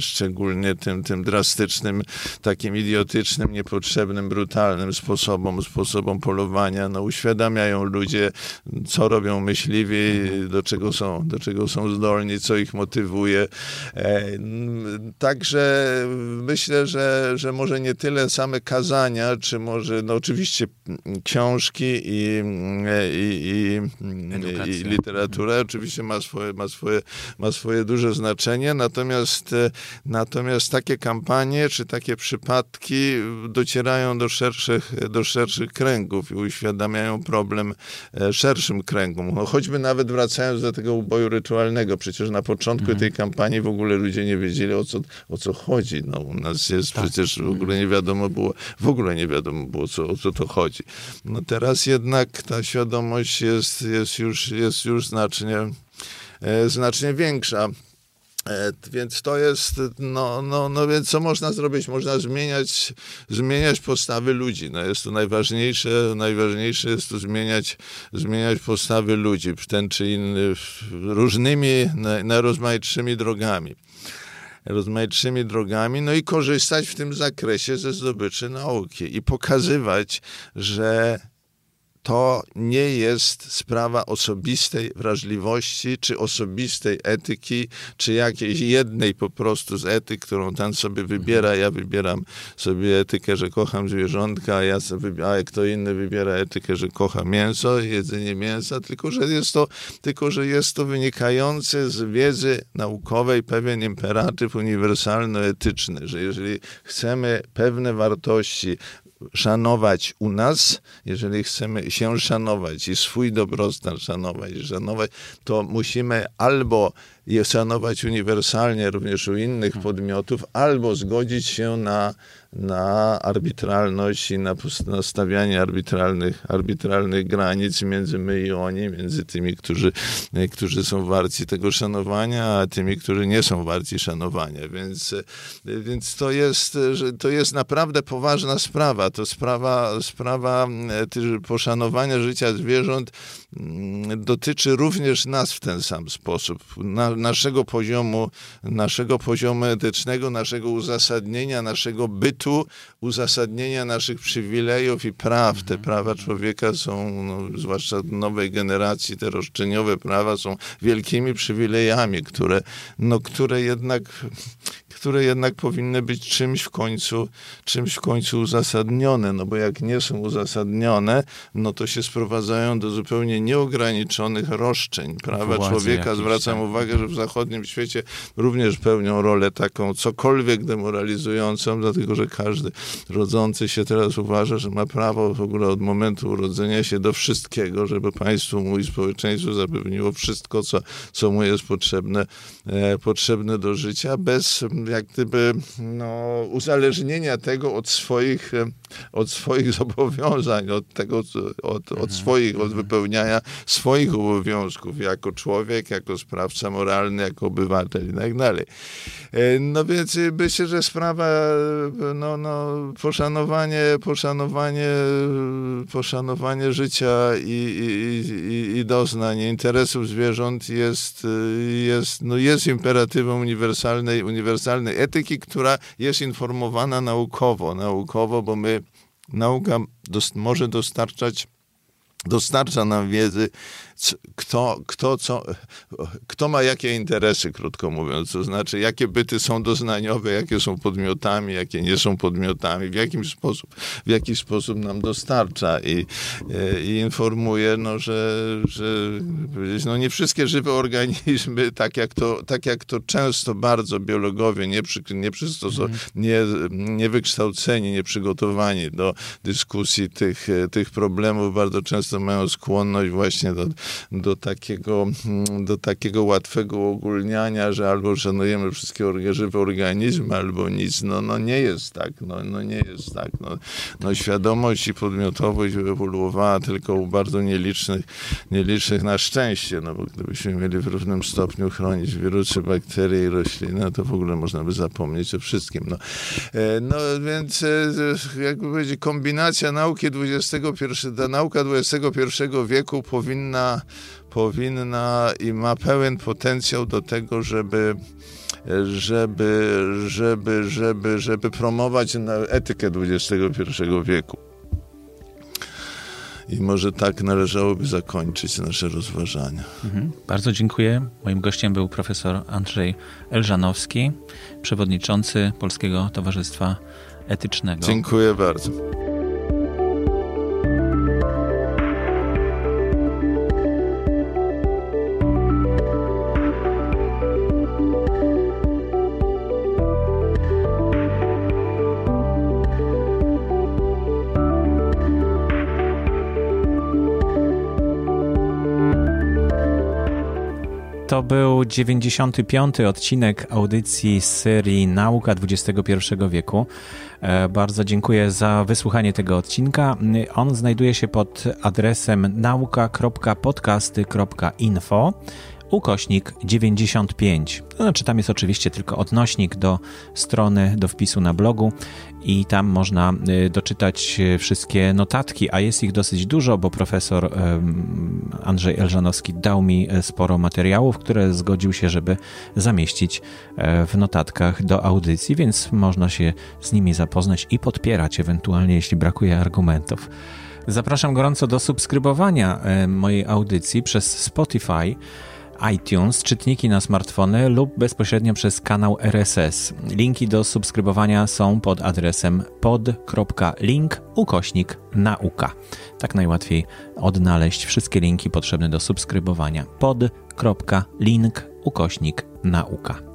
szczególnie tym, tym drastycznym, takim idiotycznym, niepotrzebnym, brutalnym sposobom, sposobom polowania. No, uświadamiają ludzie, co robią myśliwi, do czego są, do czego są zdolni, co ich motywuje. E, także myślę, że, że może nie tyle same kazania, czy może, no oczywiście książki i, i, i, i literatura oczywiście ma swoje, ma swoje, ma swoje duże znaczenie, natomiast, e, natomiast takie kampanie czy takie przypadki docierają do szerszych, do szerszych kręgów i uświadamiają problem e, szerszym kręgom. No, choćby nawet wracając do tego uboju rytualnego, przecież na początku mhm. tej kampanii w ogóle ludzie nie wiedzieli o co, o co chodzi. No, u nas jest tak. przecież w ogóle nie wiadomo było, w ogóle nie wiadomo było co, o co to chodzi. No teraz jednak ta świadomość jest, jest, już, jest już znacznie znacznie większa. E, więc to jest, no, no, no więc co można zrobić? Można zmieniać, zmieniać postawy ludzi. No jest to najważniejsze, najważniejsze jest to zmieniać, zmieniać postawy ludzi ten czy inny, różnymi, najrozmaitszymi drogami rozmaitszymi drogami, no i korzystać w tym zakresie ze zdobyczy nauki i pokazywać, że to nie jest sprawa osobistej wrażliwości, czy osobistej etyki, czy jakiejś jednej po prostu z etyk, którą ten sobie wybiera. Ja wybieram sobie etykę, że kocham zwierzątka, a, ja sobie, a kto inny wybiera etykę, że kocha mięso, jedzenie mięsa, tylko że jest to, tylko, że jest to wynikające z wiedzy naukowej pewien imperatyw uniwersalno-etyczny, że jeżeli chcemy pewne wartości szanować u nas, jeżeli chcemy się szanować i swój dobrostan szanować, szanować, to musimy albo i szanować uniwersalnie również u innych hmm. podmiotów, albo zgodzić się na na arbitralność i na nastawianie arbitralnych, arbitralnych granic między my i oni, między tymi, którzy, którzy są warci tego szanowania, a tymi, którzy nie są warci szanowania. Więc, więc to, jest, to jest naprawdę poważna sprawa. To sprawa, sprawa poszanowania życia zwierząt dotyczy również nas w ten sam sposób. Na, naszego poziomu, naszego poziomu etycznego, naszego uzasadnienia, naszego bytu bytu, uzasadnienia naszych przywilejów i praw. Te mhm. prawa człowieka są, no, zwłaszcza nowej generacji, te roszczeniowe prawa są wielkimi przywilejami, które, no, które jednak które jednak powinny być czymś w końcu, czymś w końcu uzasadnione, no bo jak nie są uzasadnione, no to się sprowadzają do zupełnie nieograniczonych roszczeń. Prawa Władzy człowieka, zwracam tak. uwagę, że w zachodnim świecie również pełnią rolę taką cokolwiek demoralizującą, dlatego że każdy rodzący się teraz uważa, że ma prawo w ogóle od momentu urodzenia się do wszystkiego, żeby państwu mu i społeczeństwu zapewniło wszystko, co, co mu jest potrzebne, e, potrzebne do życia, bez jak gdyby no, uzależnienia tego od swoich, od swoich zobowiązań, od tego, od, od mhm. swoich, od mhm. wypełniania swoich obowiązków jako człowiek, jako sprawca moralny, jako obywatel i tak dalej. E, no więc myślę, że sprawa, no, no, poszanowanie, poszanowanie, poszanowanie życia i, i, i, i doznań, interesów zwierząt jest, jest, no, jest imperatywem uniwersalnej, uniwersalnej etyki, która jest informowana naukowo, naukowo, bo my, nauka dost, może dostarczać dostarcza nam wiedzy kto, kto, co, kto ma jakie interesy, krótko mówiąc, to znaczy jakie byty są doznaniowe, jakie są podmiotami, jakie nie są podmiotami, w jakim sposób, w jaki sposób nam dostarcza i, i informuje, no, że, że no, nie wszystkie żywe organizmy, tak jak to, tak jak to często bardzo biologowie nie, przy, nie, mhm. nie, nie wykształceni, nie przygotowani do dyskusji tych, tych problemów, bardzo często mają skłonność właśnie do do takiego, mm, do takiego łatwego ogólniania, że albo szanujemy wszystkie żywe organizmy, albo nic. No, no nie jest tak. No, no nie jest tak. No, no świadomość i podmiotowość ewoluowała tylko u bardzo nielicznych, nielicznych na szczęście, no bo gdybyśmy mieli w równym stopniu chronić wirusy, bakterie i rośliny, to w ogóle można by zapomnieć o wszystkim. No, e, no więc e, jakby powiedzieć, kombinacja nauki XXI, ta nauka XXI wieku powinna powinna i ma pełen potencjał do tego, żeby żeby, żeby, żeby, żeby promować etykę XXI wieku. I może tak należałoby zakończyć nasze rozważania. Mhm. Bardzo dziękuję. Moim gościem był profesor Andrzej Elżanowski, przewodniczący Polskiego Towarzystwa Etycznego. Dziękuję bardzo. To był 95. odcinek audycji z serii Nauka XXI wieku. E, bardzo dziękuję za wysłuchanie tego odcinka. On znajduje się pod adresem nauka.podcasty.info ukośnik 95. To znaczy, tam jest oczywiście tylko odnośnik do strony, do wpisu na blogu i tam można y, doczytać y, wszystkie notatki, a jest ich dosyć dużo, bo profesor Andrzej Elżanowski dał mi y, sporo materiałów, które zgodził się, żeby zamieścić w notatkach do audycji, więc można się z nimi zapoznać i podpierać ewentualnie, jeśli brakuje argumentów. Zapraszam gorąco do subskrybowania mojej audycji przez Spotify iTunes, czytniki na smartfony lub bezpośrednio przez kanał RSS. Linki do subskrybowania są pod adresem pod.link ukośnik nauka. Tak najłatwiej odnaleźć wszystkie linki potrzebne do subskrybowania. pod.link ukośnik nauka.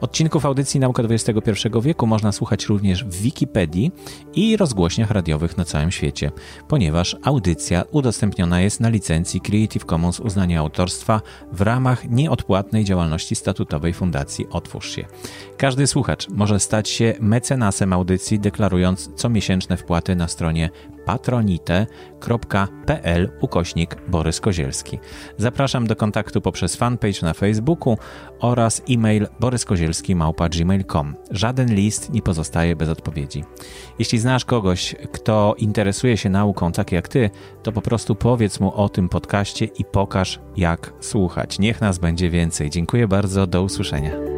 Odcinków audycji Nauka XXI wieku można słuchać również w Wikipedii i rozgłośniach radiowych na całym świecie, ponieważ audycja udostępniona jest na licencji Creative Commons uznania autorstwa w ramach nieodpłatnej działalności statutowej Fundacji Otwórz się. Każdy słuchacz może stać się mecenasem audycji, deklarując comiesięczne wpłaty na stronie patronite.pl ukośnik Borys Kozielski. Zapraszam do kontaktu poprzez fanpage na Facebooku oraz e-mail boryskozielski.gmail.com. Żaden list nie pozostaje bez odpowiedzi. Jeśli znasz kogoś, kto interesuje się nauką tak jak ty, to po prostu powiedz mu o tym podcaście i pokaż jak słuchać. Niech nas będzie więcej. Dziękuję bardzo, do usłyszenia.